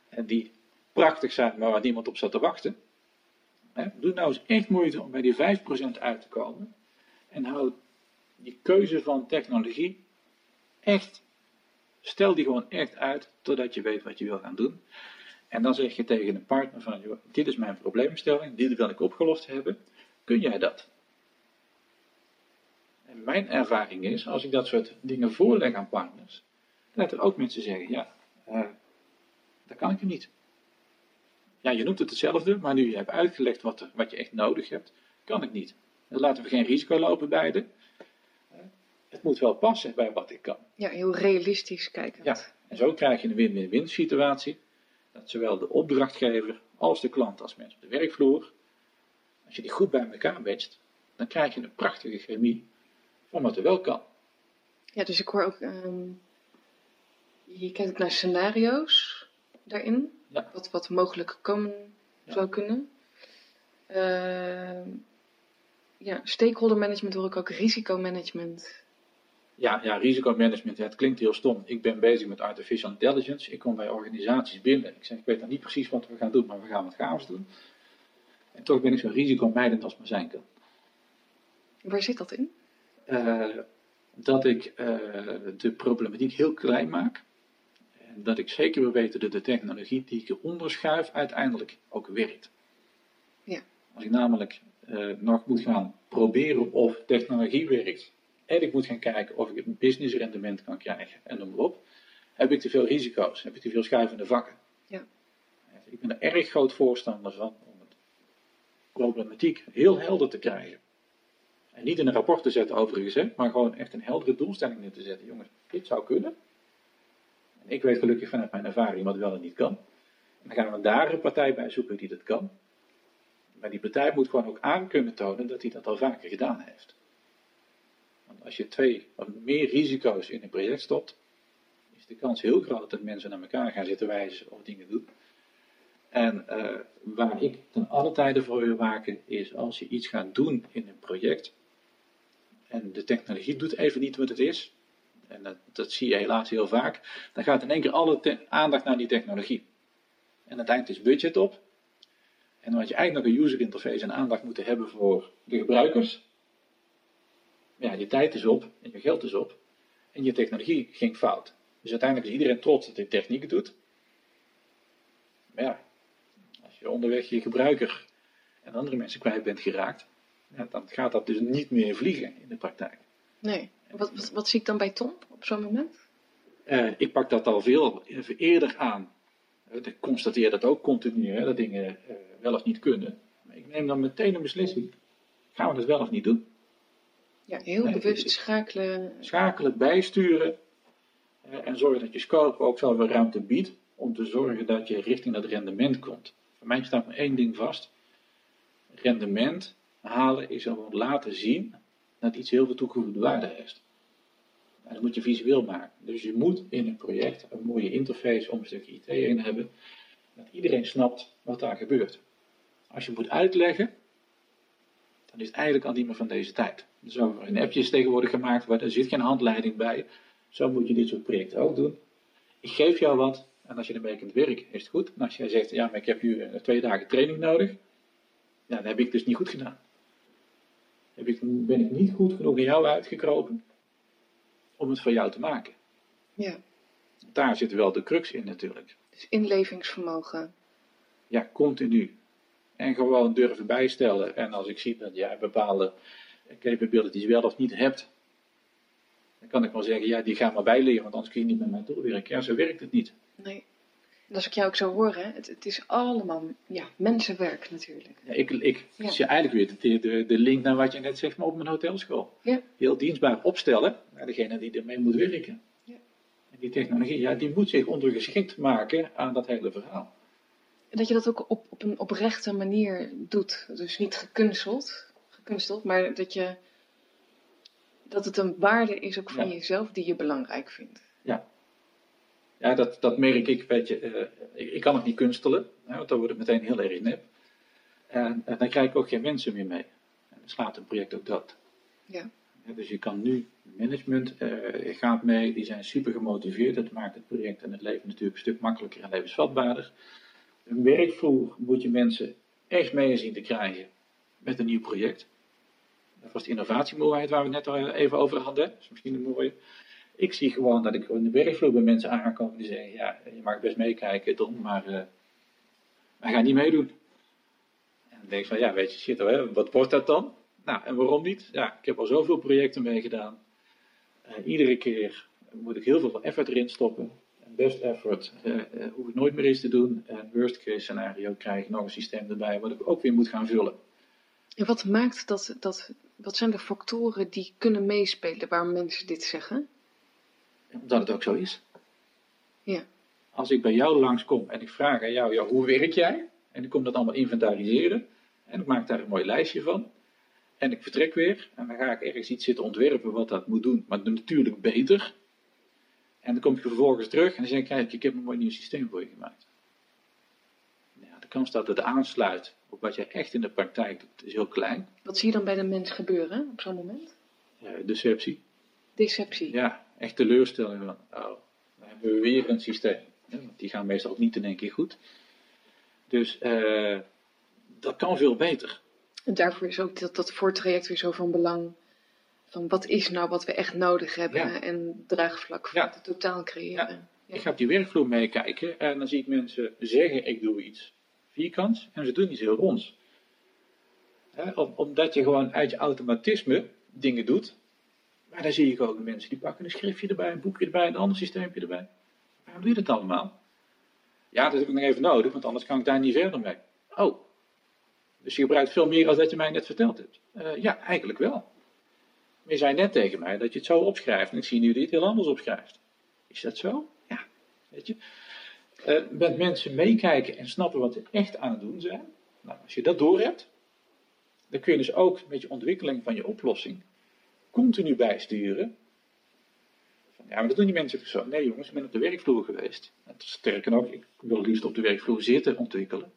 En die prachtig zijn, maar waar niemand op zat te wachten. Doe nou eens echt moeite om bij die 5% uit te komen. En hou die keuze van technologie echt, stel die gewoon echt uit totdat je weet wat je wil gaan doen. En dan zeg je tegen een partner van, dit is mijn probleemstelling, dit wil ik opgelost hebben, kun jij dat? En mijn ervaring is, als ik dat soort dingen voorleg aan partners, dat er ook mensen zeggen, ja, uh, dat kan ik er niet. Ja, je noemt het hetzelfde, maar nu je hebt uitgelegd wat, wat je echt nodig hebt, kan ik niet. Dan laten we geen risico lopen beide. Het moet wel passen bij wat ik kan. Ja, heel realistisch kijken. Ja, en zo krijg je een win-win-win situatie. Dat zowel de opdrachtgever als de klant als mensen op de werkvloer, als je die goed bij elkaar matcht, dan krijg je een prachtige chemie van wat er wel kan. Ja, dus ik hoor ook, um, je kijkt ook naar scenario's daarin, ja. wat, wat mogelijk komen zou kunnen. Uh, ja, stakeholder management hoor ik ook risicomanagement. Ja, ja, risicomanagement, het klinkt heel stom. Ik ben bezig met artificial intelligence. Ik kom bij organisaties binnen. Ik zeg, ik weet nog niet precies wat we gaan doen, maar we gaan wat gaafs doen. En toch ben ik zo risicomijdend als maar zijn kan. Waar zit dat in? Uh, dat ik uh, de problematiek heel klein maak. En dat ik zeker wil weten dat de technologie die ik eronder schuif uiteindelijk ook werkt. Ja. Als ik namelijk uh, nog moet gaan proberen of technologie werkt. En ik moet gaan kijken of ik een business rendement kan krijgen en noem maar op. Heb ik te veel risico's? Heb ik te veel schuivende vakken? Ja. Ik ben er erg groot voorstander van om het problematiek heel helder te krijgen. En niet in een rapport te zetten overigens, hè, maar gewoon echt een heldere doelstelling neer te zetten. Jongens, dit zou kunnen. En ik weet gelukkig vanuit mijn ervaring wat wel en niet kan. En dan gaan we daar een partij bij zoeken die dat kan. Maar die partij moet gewoon ook aan kunnen tonen dat hij dat al vaker gedaan heeft. Als je twee of meer risico's in een project stopt, is de kans heel groot dat mensen naar elkaar gaan zitten wijzen of dingen doen. En uh, waar ik ten alle tijde voor wil waken is als je iets gaat doen in een project en de technologie doet even niet wat het is, en dat, dat zie je helaas heel vaak, dan gaat in één keer alle aandacht naar die technologie. En uiteindelijk is budget op, en dan had je eigenlijk nog een user interface en aandacht moeten hebben voor de gebruikers. Ja, je tijd is op en je geld is op. En je technologie ging fout. Dus uiteindelijk is iedereen trots dat hij techniek doet. Maar ja, als je onderweg je gebruiker en andere mensen kwijt bent geraakt, ja, dan gaat dat dus niet meer vliegen in de praktijk. Nee. Wat, wat, wat zie ik dan bij Tom op zo'n moment? Uh, ik pak dat al veel eerder aan. Ik constateer dat ook continu, hè, dat dingen uh, wel of niet kunnen. Maar ik neem dan meteen een beslissing. Gaan we dat wel of niet doen? Ja, heel bewust schakelen. Schakelen, bijsturen. Eh, en zorg dat je scope ook zoveel ruimte biedt om te zorgen dat je richting dat rendement komt. Voor mij staat maar één ding vast. Rendement halen is gewoon laten zien dat iets heel veel toegevoegde waarde heeft. En dat moet je visueel maken. Dus je moet in een project een mooie interface om een stukje IT heen hebben, dat iedereen snapt wat daar gebeurt. Als je moet uitleggen, dan is het eigenlijk al niet meer van deze tijd. Er zijn een appjes tegenwoordig gemaakt waar er zit geen handleiding bij. Zo moet je dit soort projecten ook doen. Ik geef jou wat en als je ermee kunt werken, is het goed. En als jij zegt, ja, maar ik heb hier eh, twee dagen training nodig, ja, dan heb ik dus niet goed gedaan. Heb ik, ben ik niet goed genoeg in jou uitgekropen om het voor jou te maken. Ja. Daar zit wel de crux in natuurlijk. Dus inlevingsvermogen. Ja, continu. En gewoon durven bijstellen. En als ik zie dat jij bepaalde capabilities wel of niet hebt, dan kan ik wel zeggen, ja, die gaan maar bijleren, want anders kun je niet met mij doorwerken. Ja, zo werkt het niet. Nee. En als ik jou ook zo hoor, hè, het, het is allemaal ja, mensenwerk natuurlijk. Ja, ik ik Ja. zie eigenlijk weer de, de, de link naar wat je net zegt, maar op mijn hotelschool. Ja. Heel dienstbaar opstellen naar degene die ermee moet werken. Ja. En die technologie, ja, die moet zich ondergeschikt maken aan dat hele verhaal. Dat je dat ook op, op een oprechte manier doet. Dus niet gekunsteld, gekunsteld maar dat, je, dat het een waarde is ook van Ja. jezelf die je belangrijk vindt. Ja, dat, dat merk ik, weet je. eh, ik, ik kan het niet kunstelen, hè, want dan wordt het meteen heel erg nep. En, en dan krijg ik ook geen mensen meer mee. En dan slaat een project ook dood. Ja. Ja, dus je kan nu, management eh, gaat mee, die zijn super gemotiveerd. Dat maakt het project en het leven natuurlijk een stuk makkelijker en levensvatbaarder. Een werkvloer moet je mensen echt mee zien te krijgen met een nieuw project. Dat was de innovatiemoeheid waar we het net al even over hadden. Dat is misschien een mooie. Ik zie gewoon dat ik in de werkvloer bij mensen aankom die zeggen, ja, je mag best meekijken, Don, maar eh wij gaan niet meedoen. En dan denk ik van, ja, weet je, shit, hoor, wat wordt dat dan? Nou, en waarom niet? Ja, ik heb al zoveel projecten meegedaan. Eh, iedere keer moet ik heel veel effort erin stoppen. Best effort eh, eh, hoef ik nooit meer eens te doen. En worst case scenario krijg ik nog een systeem erbij wat ik ook weer moet gaan vullen. En wat maakt dat, dat, wat zijn de factoren die kunnen meespelen waarom mensen dit zeggen? Omdat het ook zo is. Ja. Als ik bij jou langskom en ik vraag aan jou, ja, hoe werk jij? En ik kom dat allemaal inventariseren. En ik maak daar een mooi lijstje van. En ik vertrek weer. En dan ga ik ergens iets zitten ontwerpen wat dat moet doen. Maar natuurlijk beter. En dan kom ik vervolgens terug en dan zeg ik, kijk, ik heb een mooi nieuw systeem voor je gemaakt. Ja, de kans dat het aansluit op wat jij echt in de praktijk doet, is heel klein. Wat zie je dan bij de mens gebeuren op zo'n moment? Ja, deceptie. Deceptie. Ja, echt teleurstelling van, oh, dan hebben we weer een systeem. Ja, want die gaan meestal ook niet in één keer goed. Dus eh, dat kan veel beter. En daarvoor is ook dat, dat voortraject weer zo van belang. Van wat is nou wat we echt nodig hebben Ja. en draagvlak voor Ja. het totaal creëren. Ja. Ik ga op die werkvloer meekijken en dan zie ik mensen zeggen, ik doe iets vierkants en ze doen iets heel ronds. Om- omdat je gewoon uit je automatisme dingen doet. Maar dan zie ik ook mensen die pakken een schriftje erbij, een boekje erbij, een ander systeempje erbij. Waarom doe je dat allemaal? Ja, dat heb ik nog even nodig, want anders kan ik daar niet verder mee. Oh, dus je gebruikt veel meer dan dat je mij net verteld hebt. Eh, ja, eigenlijk wel. Je zei net tegen mij dat je het zo opschrijft en ik zie nu dat je het heel anders opschrijft. Is dat zo? Ja, weet je. Eh, met mensen meekijken en snappen wat ze echt aan het doen zijn. Nou, als je dat doorhebt, dan kun je dus ook met je ontwikkeling van je oplossing continu bijsturen. Ja, maar dat doen die mensen zo. Nee jongens, ik ben op de werkvloer geweest. Sterker nog, ik wil liefst op de werkvloer zitten ontwikkelen.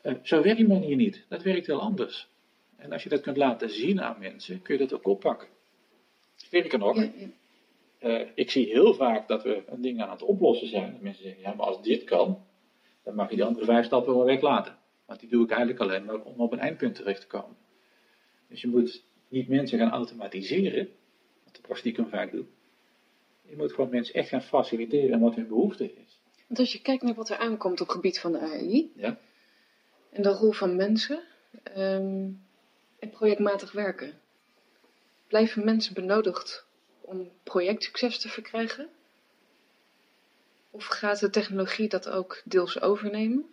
Eh, zo werkt men hier niet. Dat werkt heel anders. En als je dat kunt laten zien aan mensen, kun je dat ook oppakken. Sterker nog, Ja, ja. eh, ik zie heel vaak dat we een ding aan het oplossen zijn. Dat mensen zeggen, ja, maar als dit kan, dan mag je die andere vijf stappen wel weglaten. Want die doe ik eigenlijk alleen maar om op een eindpunt terecht te komen. Dus je moet niet mensen gaan automatiseren, wat de praktijk vaak doet. Je moet gewoon mensen echt gaan faciliteren en wat hun behoefte is. Want als je kijkt naar wat er aankomt op het gebied van de AI Ja? en de rol van mensen ehm, en projectmatig werken, blijven mensen benodigd om projectsucces te verkrijgen? Of gaat de technologie dat ook deels overnemen?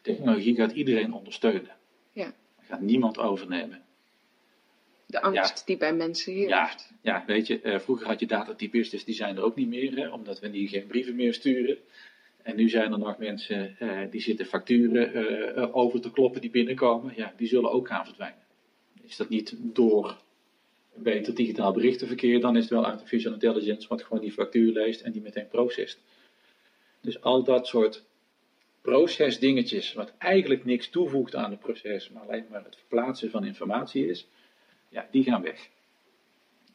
Technologie gaat iedereen ondersteunen. Ja. Er gaat niemand overnemen. De angst die bij mensen heerst. Ja, ja weet je, eh, vroeger had je datatypistes, die zijn er ook niet meer, hè, omdat we die geen brieven meer sturen. En nu zijn er nog mensen eh, die zitten facturen eh, over te kloppen die binnenkomen. Ja, die zullen ook gaan verdwijnen. Is dat niet door beter digitaal berichtenverkeer, dan is het wel artificial intelligence wat gewoon die factuur leest en die meteen processt. Dus al dat soort procesdingetjes, wat eigenlijk niks toevoegt aan het proces, maar alleen maar het verplaatsen van informatie is, ja, die gaan weg.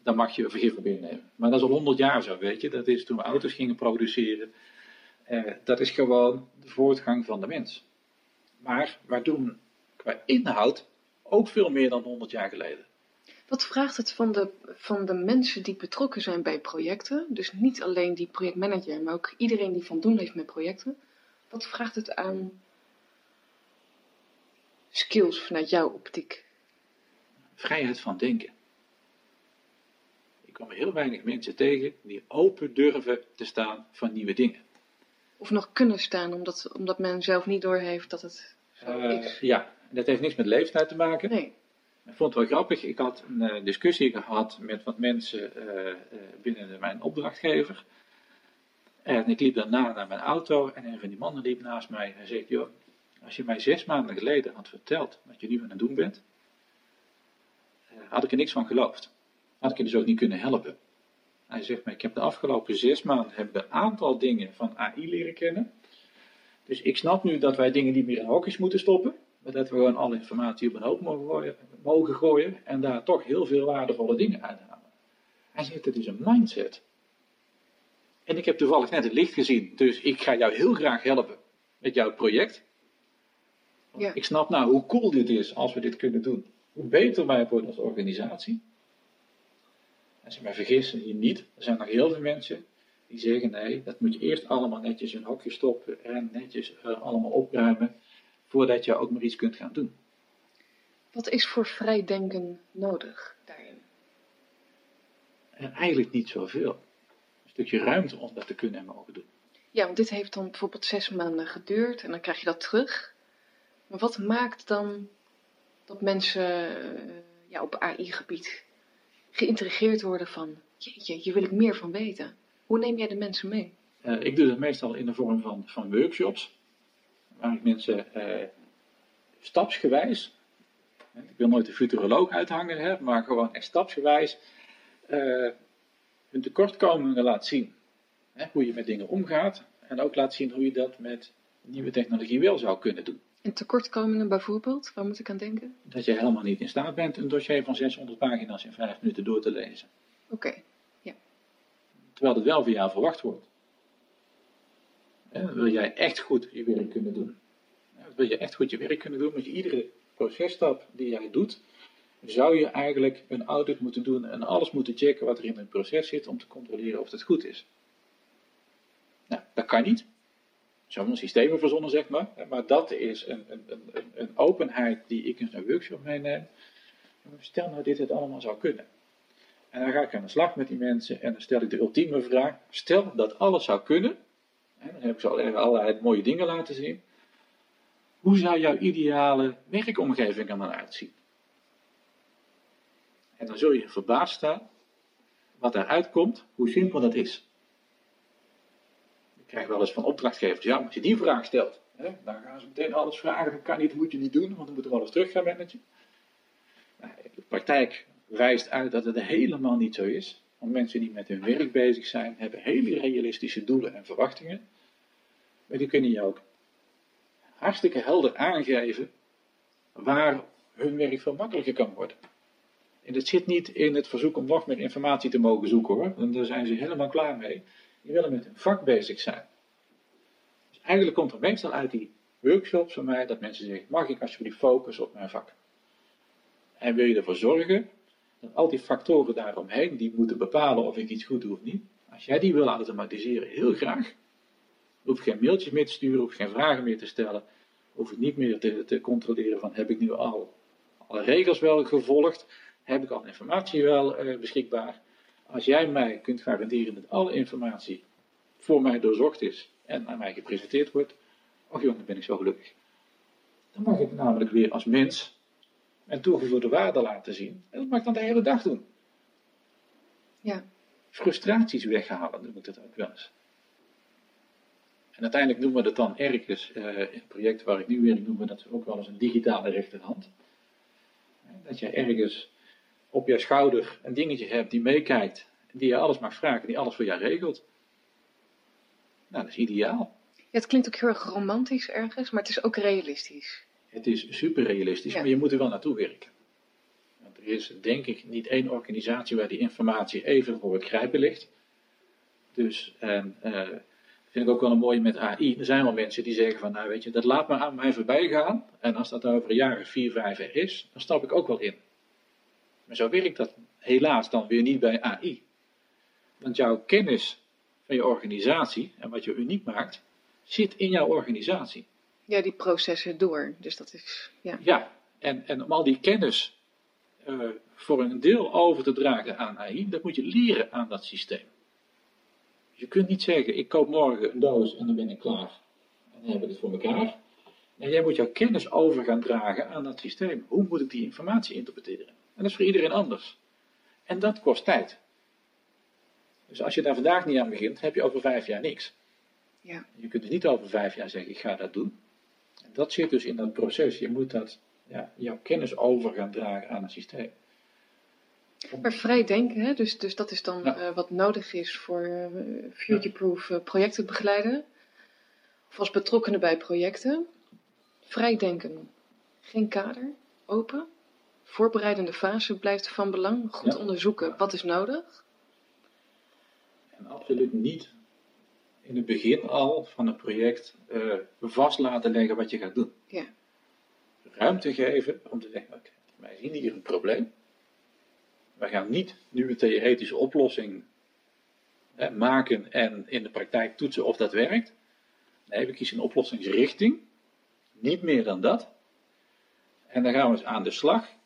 Dan mag je vergif op innemen. Maar dat is al honderd jaar zo, weet je. Dat is toen we auto's gingen produceren. Eh, dat is gewoon de voortgang van de mens. Maar we doen qua inhoud ook veel meer dan 100 jaar geleden. Wat vraagt het van de, van de mensen die betrokken zijn bij projecten? Dus niet alleen die projectmanager, maar ook iedereen die van doen heeft met projecten. Wat vraagt het aan skills vanuit jouw optiek? Vrijheid van denken. Ik kom heel weinig mensen tegen die open durven te staan voor nieuwe dingen. Of nog kunnen staan, omdat, omdat men zelf niet doorheeft dat het zo is. ja, dat heeft niks met leeftijd te maken. Nee. Ik vond het wel grappig. Ik had een eh, discussie gehad met wat mensen eh, eh, binnen mijn opdrachtgever. En ik liep daarna naar mijn auto en een van die mannen liep naast mij. Hij zegt, joh, als je mij zes maanden geleden had verteld wat je nu aan het doen bent, eh, had ik er niks van geloofd. Had ik je dus ook niet kunnen helpen. Hij zegt, maar ik heb de afgelopen zes maanden heb een aantal dingen van AI leren kennen. Dus ik snap nu dat wij dingen niet meer in hokjes moeten stoppen. Maar dat we gewoon alle informatie op een hoop mogen gooien, mogen gooien en daar toch heel veel waardevolle dingen uithalen. Hij zegt, het is een mindset. En ik heb toevallig net het licht gezien, dus ik ga jou heel graag helpen met jouw project. Ja. Ik snap nou hoe cool dit is als we dit kunnen doen. Hoe beter wij worden als organisatie. En ze mij vergissen hier niet. Er zijn nog heel veel mensen die zeggen nee, dat moet je eerst allemaal netjes in een hokje stoppen en netjes eh, allemaal opruimen voordat je ook maar iets kunt gaan doen. Wat is voor vrij denken nodig daarin? En eigenlijk niet zoveel. Een stukje ruimte om dat te kunnen en mogen doen. Ja, want dit heeft dan bijvoorbeeld zes maanden geduurd en dan krijg je dat terug. Maar wat maakt dan dat mensen eh, ja, op AI-gebied geïntrigeerd worden van, jeetje, hier wil ik meer van weten. Hoe neem jij de mensen mee? Eh, ik doe dat meestal in de vorm van, van workshops, waar ik mensen eh, stapsgewijs, ik wil nooit de futuroloog uithangen, hè, maar gewoon echt stapsgewijs, eh, hun tekortkomingen laat zien. Hè, hoe je met dingen omgaat en ook laat zien hoe je dat met nieuwe technologie wel zou kunnen doen. En tekortkomingen bijvoorbeeld, waar moet ik aan denken? Dat je helemaal niet in staat bent een dossier van 600 pagina's in 5 minuten door te lezen. Oké, Terwijl het wel van jou verwacht wordt. Hè, wil jij echt goed je werk kunnen doen? Wil je echt goed je werk kunnen doen? Moet je iedere processtap die jij doet, zou je eigenlijk een audit moeten doen en alles moeten checken wat er in een proces zit om te controleren of het goed is. Nou, dat kan niet. Zo'n systemen verzonnen, zeg maar. Maar dat is een, een, een, een openheid die ik in zo'n workshop meeneem. Stel nou dit het allemaal zou kunnen. En dan ga ik aan de slag met die mensen en dan stel ik de ultieme vraag. Stel dat alles zou kunnen. En dan heb ik ze al allerlei mooie dingen laten zien. Hoe zou jouw ideale werkomgeving er dan uitzien? En dan zul je verbaasd staan wat eruit komt, hoe simpel dat is. Krijg wel eens van opdrachtgevers, ja, als je die vraag stelt, hè, dan gaan ze meteen alles vragen, dat kan niet, moet je niet doen, want dan moet er wel eens terug gaan managen. De praktijk wijst uit dat het helemaal niet zo is. Want mensen die met hun werk bezig zijn, hebben hele realistische doelen en verwachtingen. Maar die kunnen je ook hartstikke helder aangeven waar hun werk veel makkelijker kan worden. En dat zit niet in het verzoek om nog meer informatie te mogen zoeken hoor. Want daar zijn ze helemaal klaar mee. Die willen met hun vak bezig zijn. Dus eigenlijk komt er meestal uit die workshops van mij dat mensen zeggen: mag ik alsjeblieft focussen op mijn vak? En wil je ervoor zorgen dat al die factoren daaromheen, die moeten bepalen of ik iets goed doe of niet. Als jij die wil automatiseren, heel graag. Hoef geen mailtjes meer te sturen, hoef geen vragen meer te stellen. Hoef ik niet meer te, controleren van heb ik nu al alle regels wel gevolgd? Heb ik al informatie wel eh, beschikbaar? Als jij mij kunt garanderen dat alle informatie voor mij doorzocht is en aan mij gepresenteerd wordt, oh jongen, dan ben ik zo gelukkig. Dan mag ik namelijk weer als mens en toegevoegde waarde laten zien. En dat mag ik dan de hele dag doen. Ja. Frustraties weghalen, noem ik dat ook wel eens. En uiteindelijk noemen we dat dan ergens, uh, in het project waar ik nu werk, noemen we dat ook wel eens een digitale rechterhand. Dat je ergens op je schouder een dingetje hebt die meekijkt, die je alles mag vragen, die alles voor jou regelt. Nou, dat is ideaal. Ja, het klinkt ook heel erg romantisch ergens, maar het is ook realistisch. Het is super realistisch, maar je moet er wel naartoe werken. Want er is denk ik niet één organisatie waar die informatie even voor het grijpen ligt. Dus, en, uh, vind ik ook wel een mooie met AI. Er zijn wel mensen die zeggen van, nou weet je, dat laat maar aan mij voorbij gaan. En als dat over een jaar of vier, vijf er is, dan stap ik ook wel in. Maar zo werkt dat helaas dan weer niet bij AI. Want jouw kennis van je organisatie en wat je uniek maakt, zit in jouw organisatie. Ja, die processen door. Dus dat is. Ja, ja en, en om al die kennis uh, voor een deel over te dragen aan AI, dat moet je leren aan dat systeem. Je kunt niet zeggen: ik koop morgen een doos en dan ben ik klaar. En dan heb ik het voor elkaar. En jij moet jouw kennis over gaan dragen aan dat systeem. Hoe moet ik die informatie interpreteren? En dat is voor iedereen anders. En dat kost tijd. Dus als je daar vandaag niet aan begint, heb je over vijf jaar niks. Ja. Je kunt dus niet over vijf jaar zeggen, ik ga dat doen. En dat zit dus in dat proces. Je moet dat, ja, jouw kennis over gaan dragen aan het systeem. Maar vrij denken, hè? Dus, dus dat is dan uh, wat nodig is voor uh, future-proof uh, projecten begeleiden. Of als betrokkenen bij projecten. Vrij denken, geen kader, open. Voorbereidende fase blijft van belang. Goed ja. onderzoeken, wat is nodig. En absoluut niet in het begin al van het project uh, vast laten leggen wat je gaat doen. Ja. Ruimte geven om te zeggen, oké, wij zien hier een probleem. Wij gaan niet nu een theoretische oplossing eh, maken en in de praktijk toetsen of dat werkt. Nee, we kiezen een oplossingsrichting. Niet meer dan dat. En dan gaan we eens aan de slag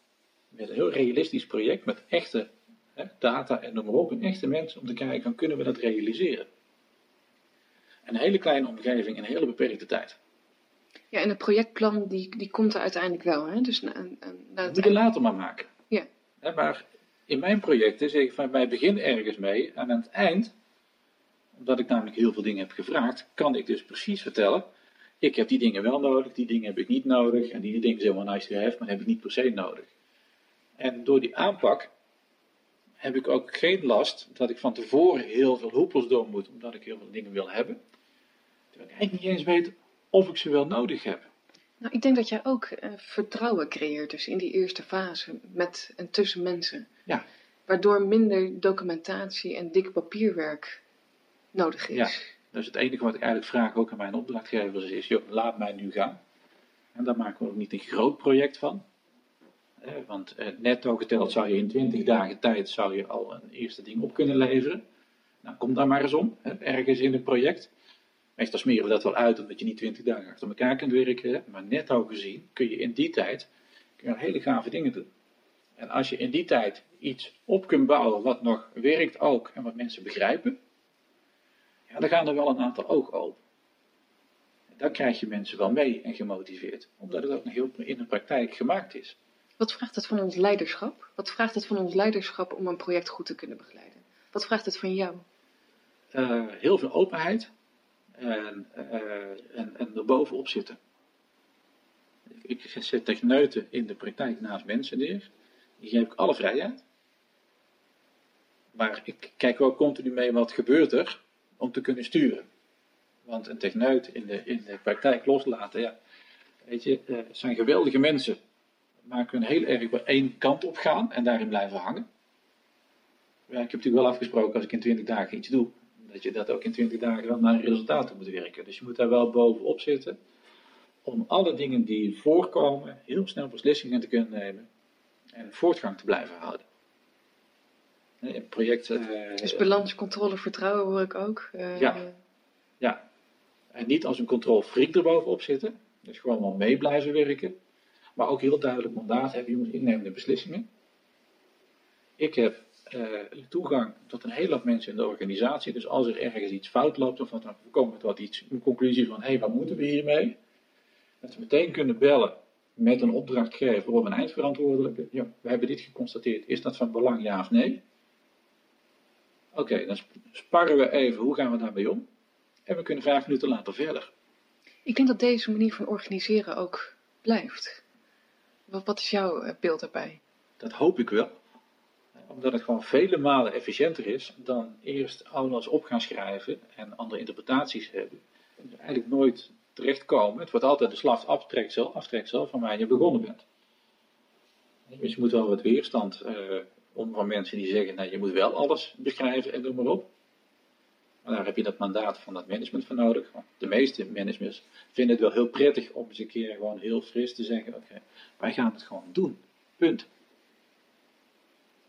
met een heel realistisch project, met echte hè, data en noem maar op, en echte mensen om te kijken van kunnen we dat realiseren. Een hele kleine omgeving in een hele beperkte tijd. Ja, en het projectplan die, die komt er uiteindelijk wel. Hè? Dus na, na, na dat moet je later maar maken. Ja. Maar in mijn projecten zeg ik van wij beginnen ergens mee en aan het eind, omdat ik namelijk heel veel dingen heb gevraagd, kan ik dus precies vertellen, ik heb die dingen wel nodig, die dingen heb ik niet nodig en die dingen zijn wel nice to have, maar heb ik niet per se nodig. En door die aanpak heb ik ook geen last dat ik van tevoren heel veel hoepels door moet, omdat ik heel veel dingen wil hebben. Terwijl ik eigenlijk niet eens weet of ik ze wel nodig heb. Nou, ik denk dat jij ook uh, vertrouwen creëert dus in die eerste fase met en tussen mensen. Ja. Waardoor minder documentatie en dik papierwerk nodig is. Ja, dus het enige wat ik eigenlijk vraag ook aan mijn opdrachtgevers is, joh, laat mij nu gaan. En daar maken we ook niet een groot project van. Eh, want eh, netto geteld zou je in 20 dagen tijd zou je al een eerste ding op kunnen leveren. Nou, kom daar maar eens om, ergens in het project. Meestal smeren we dat wel uit omdat je niet 20 dagen achter elkaar kunt werken. Maar netto gezien kun je in die tijd kun hele gave dingen doen. En als je in die tijd iets op kunt bouwen wat nog werkt ook en wat mensen begrijpen, ja, dan gaan er wel een aantal ogen open. En dan krijg je mensen wel mee en gemotiveerd, omdat het ook nog heel in de praktijk gemaakt is. Wat vraagt het van ons leiderschap? Wat vraagt het van ons leiderschap om een project goed te kunnen begeleiden? Wat vraagt het van jou? Uh, heel veel openheid en, uh, en, en er bovenop zitten. Ik, zet techneuten in de praktijk naast mensen neer. Die geef ik alle vrijheid. Maar ik kijk ook continu mee wat gebeurt er om te kunnen sturen. Want een techneut in de, in de praktijk loslaten, ja, weet je, uh, zijn geweldige mensen maar kunnen heel erg bij één kant op gaan en daarin blijven hangen. Ja, ik heb natuurlijk wel afgesproken als ik in 20 dagen iets doe, dat je dat ook in 20 dagen wel naar een resultaat moet werken. Dus je moet daar wel bovenop zitten om alle dingen die voorkomen heel snel beslissingen te kunnen nemen en voortgang te blijven houden. Een project. Uh, dus balans, controle, vertrouwen hoor ik ook. Uh, ja. ja. En niet als een controlfreak erbovenop zitten. Dus gewoon wel mee blijven werken. Maar ook heel duidelijk mandaat hebben, je moet innemende beslissingen. Ik heb uh, toegang tot een hele hoop mensen in de organisatie. Dus als er ergens iets fout loopt of wat dan komen we tot iets, een conclusie van hé, hey, wat moeten we hiermee? Dat we meteen kunnen bellen met een opdrachtgever of een eindverantwoordelijke. Ja, we hebben dit geconstateerd. Is dat van belang, ja of nee? Oké, dan sparren we even. Hoe gaan we daarmee om? En we kunnen vijf minuten later verder. Ik denk dat deze manier van organiseren ook blijft. Wat, is jouw eh, beeld daarbij? Dat hoop ik wel. Omdat het gewoon vele malen efficiënter is dan eerst alles op gaan schrijven en andere interpretaties hebben. En eigenlijk nooit terechtkomen. Het wordt altijd de slag aftreksel, aftreksel van waar je begonnen bent. Dus je moet wel wat weerstand om van mensen die zeggen, nou, je moet wel alles beschrijven en noem maar op. Maar daar heb je dat mandaat van dat management voor nodig. de meeste managers vinden het wel heel prettig om eens een keer gewoon heel fris te zeggen, oké, wij gaan het gewoon doen. Punt.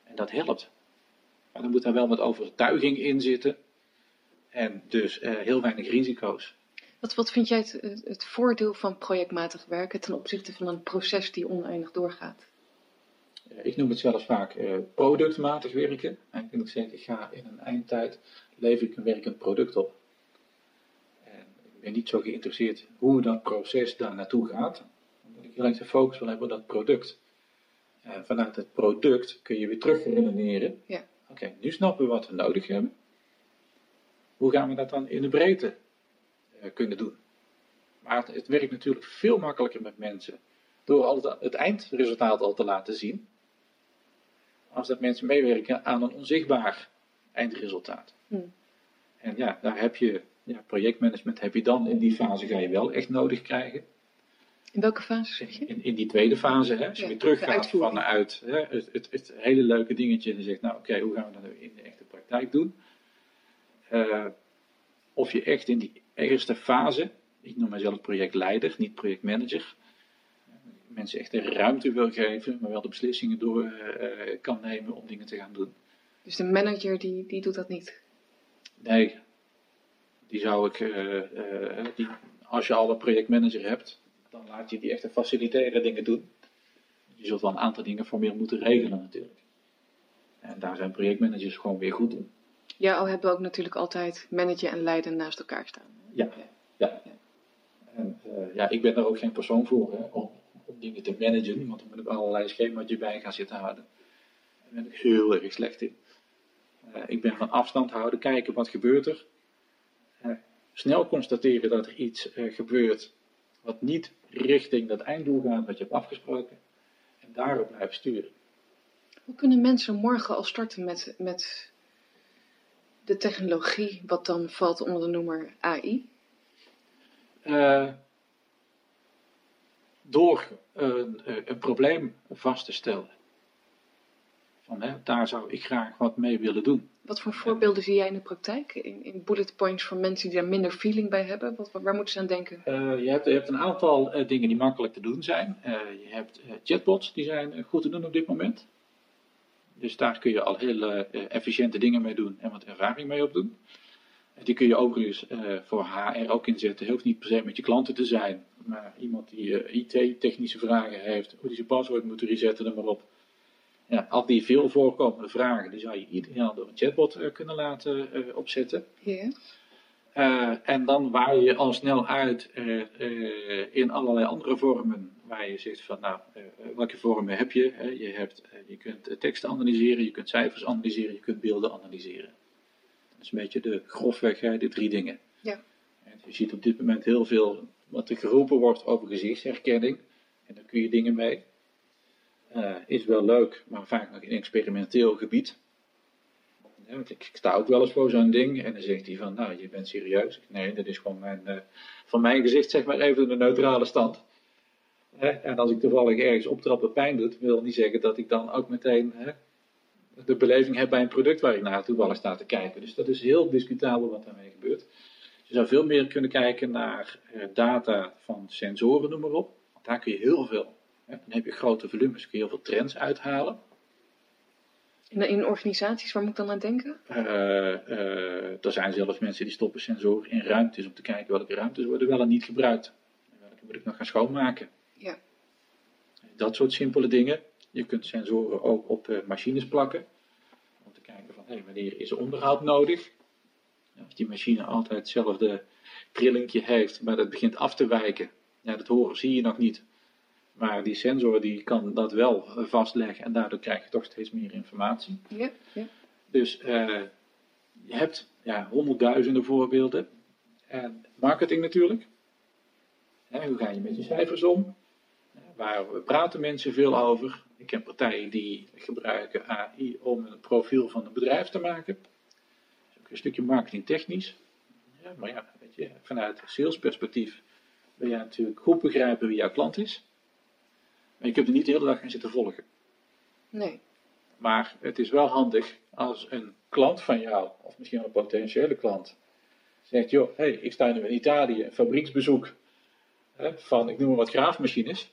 En dat helpt. Maar dan moet daar wel wat overtuiging in zitten. En dus uh, heel weinig risico's. Wat, wat vind jij het, het, voordeel van projectmatig werken ten opzichte van een proces die oneindig doorgaat? Ik noem het zelfs vaak uh, productmatig werken. En ik zeg, ik ga in een eindtijd, lever ik een werkend product op. En ik ben niet zo geïnteresseerd hoe dat proces daar naartoe gaat. Omdat ik heel erg de focus wil hebben op dat product. En vanuit het product kun je weer terug redeneren. Ja. Oké, nu snappen we wat we nodig hebben. Hoe gaan we dat dan in de breedte eh, kunnen doen. Maar het, werkt natuurlijk veel makkelijker met mensen door al het, eindresultaat al te laten zien, als dat mensen meewerken aan een onzichtbaar eindresultaat. Hmm. En ja, daar heb je ja, projectmanagement heb je dan in die fase ga je wel echt nodig krijgen. In welke fase zeg je? In, in die tweede fase, hè, als je weer teruggaat vanuit hè, het, het, het, hele leuke dingetje en zegt, nou oké, hoe gaan we dat nou in de echte praktijk doen? Uh, of je echt in die eerste fase, ik noem mezelf projectleider, niet projectmanager, mensen echt de ruimte wil geven, maar wel de beslissingen door uh, kan nemen om dingen te gaan doen. Dus de manager die, die doet dat niet? Nee, die zou ik, uh, die, als je al een projectmanager hebt, dan laat je die echt faciliteren dingen doen. Je zult wel een aantal dingen formeel moeten regelen natuurlijk. En daar zijn projectmanagers gewoon weer goed in. Ja, al hebben we ook natuurlijk altijd managen en leiden naast elkaar staan. Ja, ja. En, uh, ja, ik ben daar ook geen persoon voor hè, om, om, dingen te managen, want dan moet ik allerlei schema's bij gaan zitten houden. Daar ben ik heel erg slecht in. Uh, ik ben van afstand houden, kijken wat gebeurt er. Uh, snel constateren dat er iets gebeurt wat niet richting dat einddoel gaat wat je hebt afgesproken. En daarop blijven sturen. Hoe kunnen mensen morgen al starten met, met de technologie, wat dan valt onder de noemer AI? Door een, een, probleem vast te stellen. Van, hè, daar zou ik graag wat mee willen doen. Wat voor voorbeelden zie jij in de praktijk? In, in bullet points voor mensen die daar minder feeling bij hebben? Wat, waar moeten ze aan denken? Uh, je, hebt, je, hebt, een aantal uh, dingen die makkelijk te doen zijn. Uh, je hebt chatbots, die zijn goed te doen op dit moment. Dus daar kun je al heel uh, efficiënte dingen mee doen en wat ervaring mee opdoen. Die kun je overigens uh, voor HR ook inzetten. Hoeft niet per se met je klanten te zijn, maar iemand die uh, IT-technische vragen heeft, hoe die zijn paswoord moet resetten, er maar op. Ja, al die veel voorkomende vragen, die zou je ideaal door een chatbot kunnen laten opzetten. Yeah. En dan waai je al snel uit in allerlei andere vormen waar je zegt van nou, welke vormen heb je? je, hebt, je kunt teksten analyseren, je kunt cijfers analyseren, je kunt beelden analyseren. Dat is een beetje de grofweg, de drie dingen. Ja. En je ziet op dit moment heel veel wat er geroepen wordt over gezichtsherkenning. En daar kun je dingen mee. is wel leuk, maar vaak nog in experimenteel gebied want ik, sta ook wel eens voor zo'n ding en dan zegt hij van, nou, je bent serieus. Nee, dat is gewoon mijn, uh, van mijn gezicht zeg maar even de neutrale stand. en als ik toevallig ergens optrappen pijn doet, wil niet zeggen dat ik dan ook meteen de beleving heb bij een product waar ik naar toevallig sta te kijken. Dus dat is heel discutabel wat daarmee gebeurt. Je zou veel meer kunnen kijken naar uh, data van sensoren, noem maar op. Want daar kun je heel veel, dan heb je grote volumes, kun je heel veel trends uithalen. In, in organisaties, waar moet ik dan aan denken? Uh, uh, er zijn zelfs mensen die stoppen sensoren in ruimtes om te kijken welke ruimtes worden wel en niet gebruikt. En welke moet ik nog gaan schoonmaken. Ja. Dat soort simpele dingen. Je kunt sensoren ook op uh, machines plakken. Om te kijken van, hé, hey, wanneer is er onderhoud nodig? Als die machine altijd hetzelfde trillingje heeft, maar dat begint af te wijken. Ja, dat horen zie je nog niet. Maar die sensor die kan dat wel eh, vastleggen en daardoor krijg je toch steeds meer informatie. Ja, ja. Dus eh, je hebt ja, honderdduizenden voorbeelden. En marketing natuurlijk. Hè, hoe ga je met je cijfers om? Waar praten mensen veel over? Ik heb partijen die gebruiken AI om een profiel van een bedrijf te maken. Dat is ook een stukje marketingtechnisch. Ja, maar ja, weet je, vanuit salesperspectief wil je natuurlijk goed begrijpen wie jouw klant is. Maar je kunt er niet de hele dag gaan zitten volgen. Nee. Maar het is wel handig als een klant van jou, of misschien een potentiële klant, zegt: joh, hey, ik sta nu in Italië, een fabrieksbezoek hè, van, ik noem maar wat, graafmachines.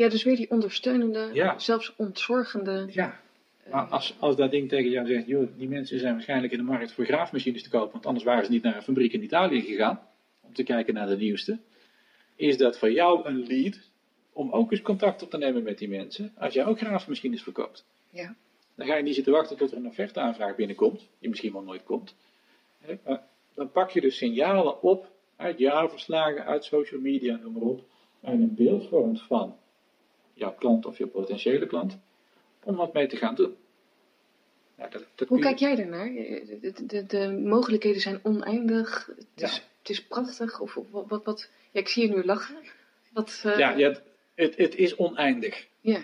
Ja, dus weer die ondersteunende, Ja. zelfs ontzorgende. Ja, maar als, als dat ding tegen jou zegt: joh, die mensen zijn waarschijnlijk in de markt voor graafmachines te kopen, want anders waren ze niet naar een fabriek in Italië gegaan om te kijken naar de nieuwste. Is dat voor jou een lead om ook eens contact op te nemen met die mensen als jij ook graafmachines verkoopt? Ja. Dan ga je niet zitten wachten tot er een offerteaanvraag binnenkomt, die misschien wel nooit komt. Maar Dan pak je dus signalen op uit jaarverslagen, uit social media, noem maar op, en een beeld vormt van jouw klant of je potentiële klant, om wat mee te gaan doen. Nou, dat, dat Hoe je- kijk jij daarnaar? De, de, de, de mogelijkheden zijn oneindig. Het, Ja. is, het is prachtig. Of, of wat, wat, Ja, ik zie je nu lachen. Wat, eh, Ja, ja, het, het is oneindig. ja.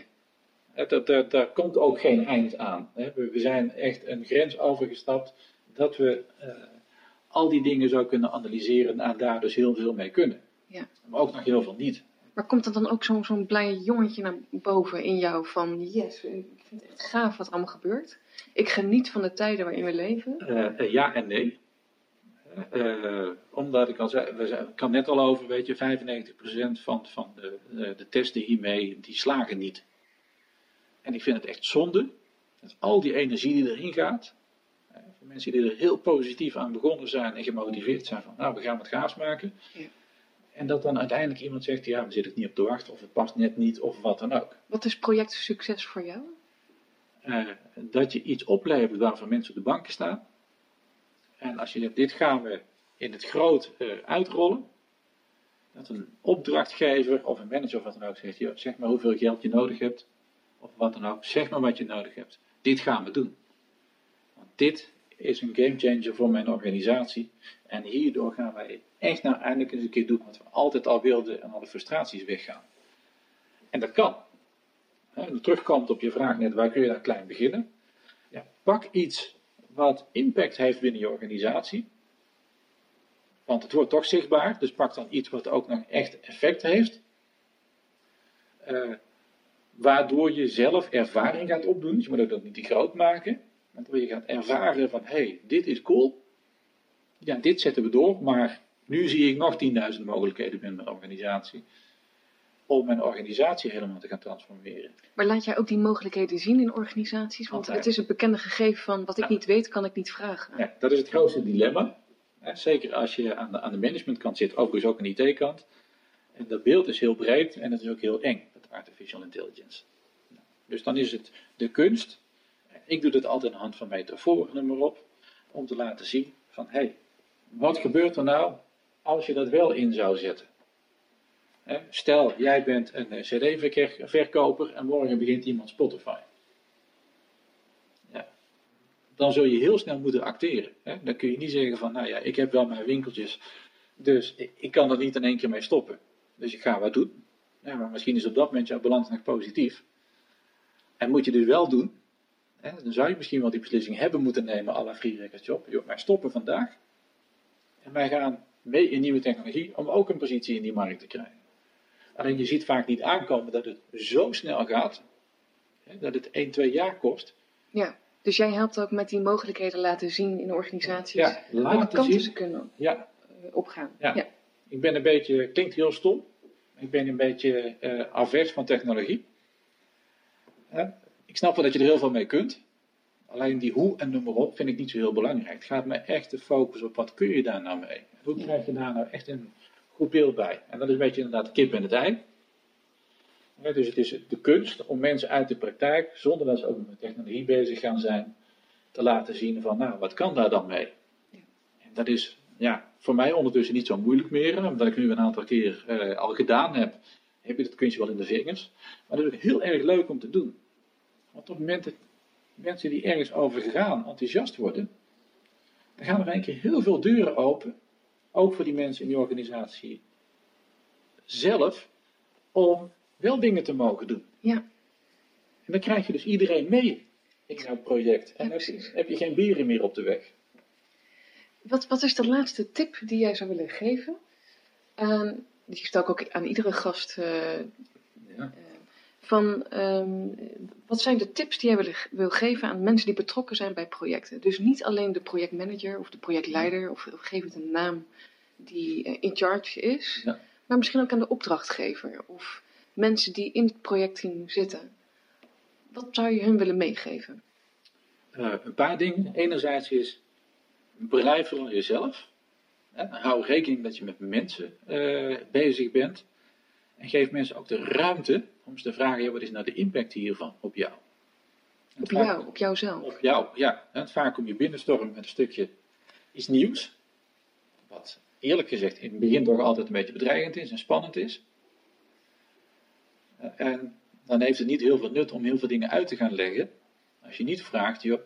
Dat, daar komt ook geen eind aan. hè. We, we zijn echt een grens overgestapt dat we eh, al die dingen zo kunnen analyseren en daar dus heel veel mee kunnen. Ja. Maar ook nog heel veel niet. Maar komt er dan ook zo'n zo'n blij jongetje naar boven in jou van yes, ik vind het echt gaaf wat er allemaal gebeurt. Ik geniet van de tijden waarin we leven. Eh, eh, ja en nee. Eh, omdat ik al zei, we zijn, ik had net al over, weet je, 95% van, van de, de, testen hiermee, die slagen niet. En ik vind het echt zonde, dat al die energie die erin gaat, voor mensen die er heel positief aan begonnen zijn en gemotiveerd zijn van, nou, we gaan wat gaafs maken. Ja. En dat dan uiteindelijk iemand zegt, ja, we zitten niet op te wachten, of het past net niet, of wat dan ook. Wat is project succes voor jou? Eh, dat je iets oplevert waarvan mensen op de banken staan. En als je zegt, dit gaan we in het groot eh, uitrollen. Dat een opdrachtgever of een manager of wat dan ook zegt, joh, zeg maar hoeveel geld je nodig hebt. Of wat dan ook, zeg maar wat je nodig hebt. Dit gaan we doen. Want dit is een gamechanger voor mijn organisatie. En hierdoor gaan wij echt nou eindelijk eens een keer doen wat we altijd al wilden en alle frustraties weggaan. En dat kan. En terugkomt op je vraag net, waar kun je dan klein beginnen? Ja, pak iets wat impact heeft binnen je organisatie. Want het wordt toch zichtbaar, dus pak dan iets wat ook nog echt effect heeft. Eh, waardoor je zelf ervaring gaat opdoen. Dus je moet ook dat niet te groot maken. Waardoor je gaat ervaren van, hé, hey, dit is cool. Ja, dit zetten we door, maar nu zie ik nog 10.000 mogelijkheden binnen mijn organisatie. Om mijn organisatie helemaal te gaan transformeren. Maar laat jij ook die mogelijkheden zien in organisaties? Want Altijd. het is het bekende gegeven van wat ik Ja. niet weet, kan ik niet vragen. Ja, dat is het grootste dilemma. Zeker als je aan de, aan de managementkant zit, overigens ook aan de IT-kant. En dat beeld is heel breed en het is ook heel eng, met artificial intelligence. Dus dan is het de kunst. Ik doe dat altijd aan de hand van metaforen, noem maar op. Om te laten zien van, hé, hey, wat gebeurt er nou als je dat wel in zou zetten? Stel, jij bent een eh, cd-verkoper en morgen begint iemand Spotify. Ja, dan zul je heel snel moeten acteren. Dan kun je niet zeggen van, nou ja, ik heb wel mijn winkeltjes, dus ik, kan er niet in één keer mee stoppen. Dus ik ga wat doen. Maar misschien is op dat moment jouw balans nog positief. En moet je dit wel doen, dan zou je misschien wel die beslissing hebben moeten nemen, à la free job. Joh, wij stoppen vandaag en wij gaan mee in nieuwe technologie om ook een positie in die markt te krijgen. Alleen je ziet vaak niet aankomen dat het zo snel gaat, hè, dat het 1, 2 jaar kost. Ja. Dus jij helpt ook met die mogelijkheden laten zien in organisaties. Ja, laten zien. ze kunnen Ja, eh, opgaan. Ja. ja. Ik ben een beetje, klinkt heel stom, ik ben een beetje avers van technologie. Ik snap wel dat je er heel veel mee kunt. Alleen die hoe en noem maar op vind ik niet zo heel belangrijk. Het gaat me echt de focus op wat kun je daar nou mee. Hoe krijg je daar nou echt een goed beeld bij. En dat is een beetje inderdaad de kip en het ei. Dus het is de kunst om mensen uit de praktijk, zonder dat ze ook met technologie bezig gaan zijn, te laten zien van nou, wat kan daar dan mee. Ja. En dat is ja, voor mij ondertussen niet zo moeilijk meer, omdat ik nu een aantal keer eh, al gedaan heb heb je dat kunstje wel in de vingers. Maar dat is ook heel erg leuk om te doen. Want op het moment dat mensen die ergens over gaan enthousiast worden, dan gaan er een keer heel veel deuren open. Ook voor die mensen in die organisatie zelf, om wel dingen te mogen doen. Ja. En dan krijg je dus iedereen mee in jouw project. En dan heb je geen bieren meer op de weg. Wat, wat is de laatste tip die jij zou willen geven? Aan, die stel ik ook aan iedere gast. eh, Ja. Van, ehm, wat zijn de tips die jij wil, geven aan mensen die betrokken zijn bij projecten? Dus niet alleen de projectmanager of de projectleider, of, of geef het een naam die eh, in charge is, Ja. maar misschien ook aan de opdrachtgever of mensen die in het projectteam zitten. Wat zou je hun willen meegeven? Eh, een paar dingen. Enerzijds is, blijf vooral jezelf. Hè, hou rekening dat je met mensen eh, bezig bent. En geef mensen ook de ruimte om ze te vragen, ja, wat is nou de impact hiervan op jou? En Op vaak- jou, op jouzelf. Op jou, ja. En vaak kom je binnenstormen met een stukje iets nieuws. Wat eerlijk gezegd in het begin toch altijd een beetje bedreigend is en spannend is. Eh, En dan heeft het niet heel veel nut om heel veel dingen uit te gaan leggen. Als je niet vraagt, joh,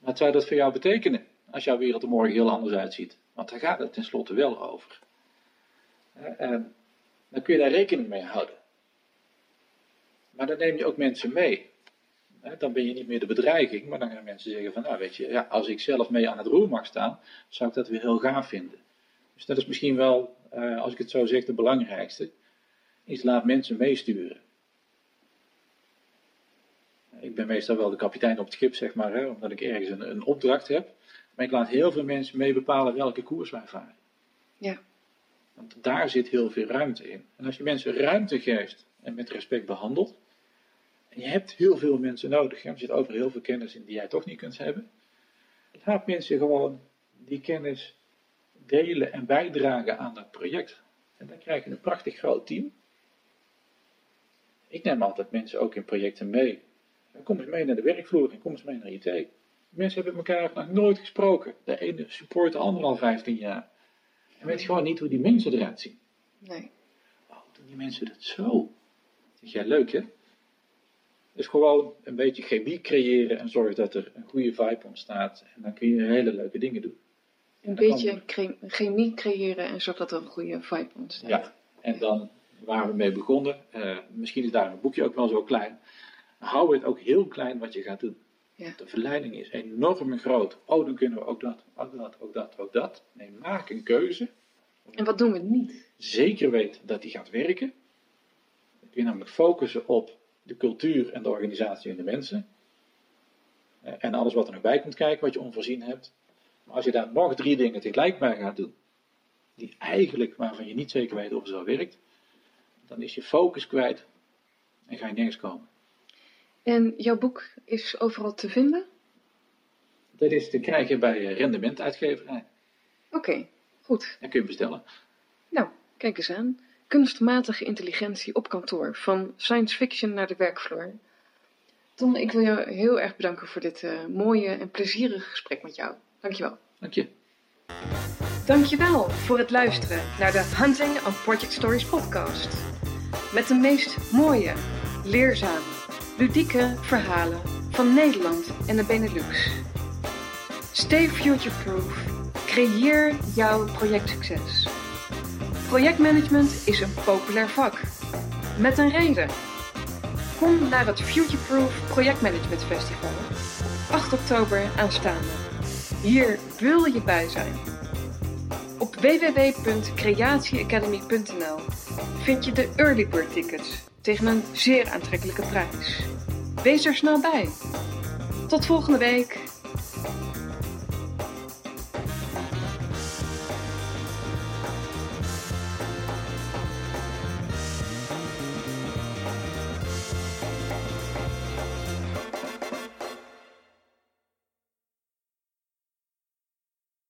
wat zou dat voor jou betekenen? Als jouw wereld er morgen heel anders uitziet. Want daar gaat het tenslotte wel over. Eh, En dan kun je daar rekening mee houden. Maar dan neem je ook mensen mee. Dan ben je niet meer de bedreiging, maar dan gaan mensen zeggen van, nou weet je, ja, als ik zelf mee aan het roer mag staan, zou ik dat weer heel gaaf vinden. Dus dat is misschien wel, eh, als ik het zo zeg, de belangrijkste, is laat mensen meesturen. Ik ben meestal wel de kapitein op het schip, zeg maar, hè, omdat ik ergens een, een opdracht heb. Maar ik laat heel veel mensen mee bepalen welke koers wij varen. Ja. Want daar zit heel veel ruimte in. En als je mensen ruimte geeft en met respect behandelt, je hebt heel veel mensen nodig, hè, er zit over heel veel kennis in die jij toch niet kunt hebben, laat mensen gewoon die kennis delen en bijdragen aan dat project. En dan krijg je een prachtig groot team. Ik neem altijd mensen ook in projecten mee. Kom eens mee naar de werkvloer en kom eens mee naar IT. Mensen hebben elkaar nog nooit gesproken. De ene support de ander al 15 jaar. En weet gewoon niet hoe die mensen eruit zien. Nee. Oh, doen die mensen dat zo? Zeg jij leuk hè? Dus gewoon een beetje chemie creëren en zorg dat er een goede vibe ontstaat. En dan kun je hele leuke dingen doen. Een beetje cre- chemie creëren en zorg dat er een goede vibe ontstaat. Ja, en dan waar we mee begonnen. eh, misschien is daar een boekje ook wel zo klein. Hou het ook heel klein wat je gaat doen. Ja. De verleiding is enorm groot. Oh, dan kunnen we ook dat, ook dat, ook dat, ook dat. Nee, maak een keuze. En wat doen we niet? Zeker weet dat die gaat werken. Dan kun je namelijk focussen op de cultuur en de organisatie en de mensen. Eh, En alles wat er nog bij komt kijken, wat je onvoorzien hebt. Maar als je daar nog drie dingen tegelijk bij gaat doen, die eigenlijk waarvan je niet zeker weet of het zo werkt, dan is je focus kwijt en ga je nergens komen. En jouw boek is overal te vinden? Dat is te krijgen bij rendementuitgeverij. Oké, goed. Dat kun je bestellen. Nou, kijk eens aan. Kunstmatige intelligentie op kantoor. Van science fiction naar de werkvloer. Ton, ik wil jou heel erg bedanken voor dit eh, mooie en plezierige gesprek met jou. Dankjewel. Dank je. Dankjewel voor het luisteren naar de Hunting on Project Stories podcast. Met de meest mooie, leerzame, ludieke verhalen van Nederland en de Benelux. Stay future-proof. Creëer jouw projectsucces. Projectmanagement is een populair vak. Met een reden. Kom naar het Futureproof Projectmanagement Festival. 8 oktober aanstaande. Hier wil je bij zijn. Op www.creatieacademy.nl vind je de early bird tickets tegen een zeer aantrekkelijke prijs. Wees er snel bij. Tot volgende week.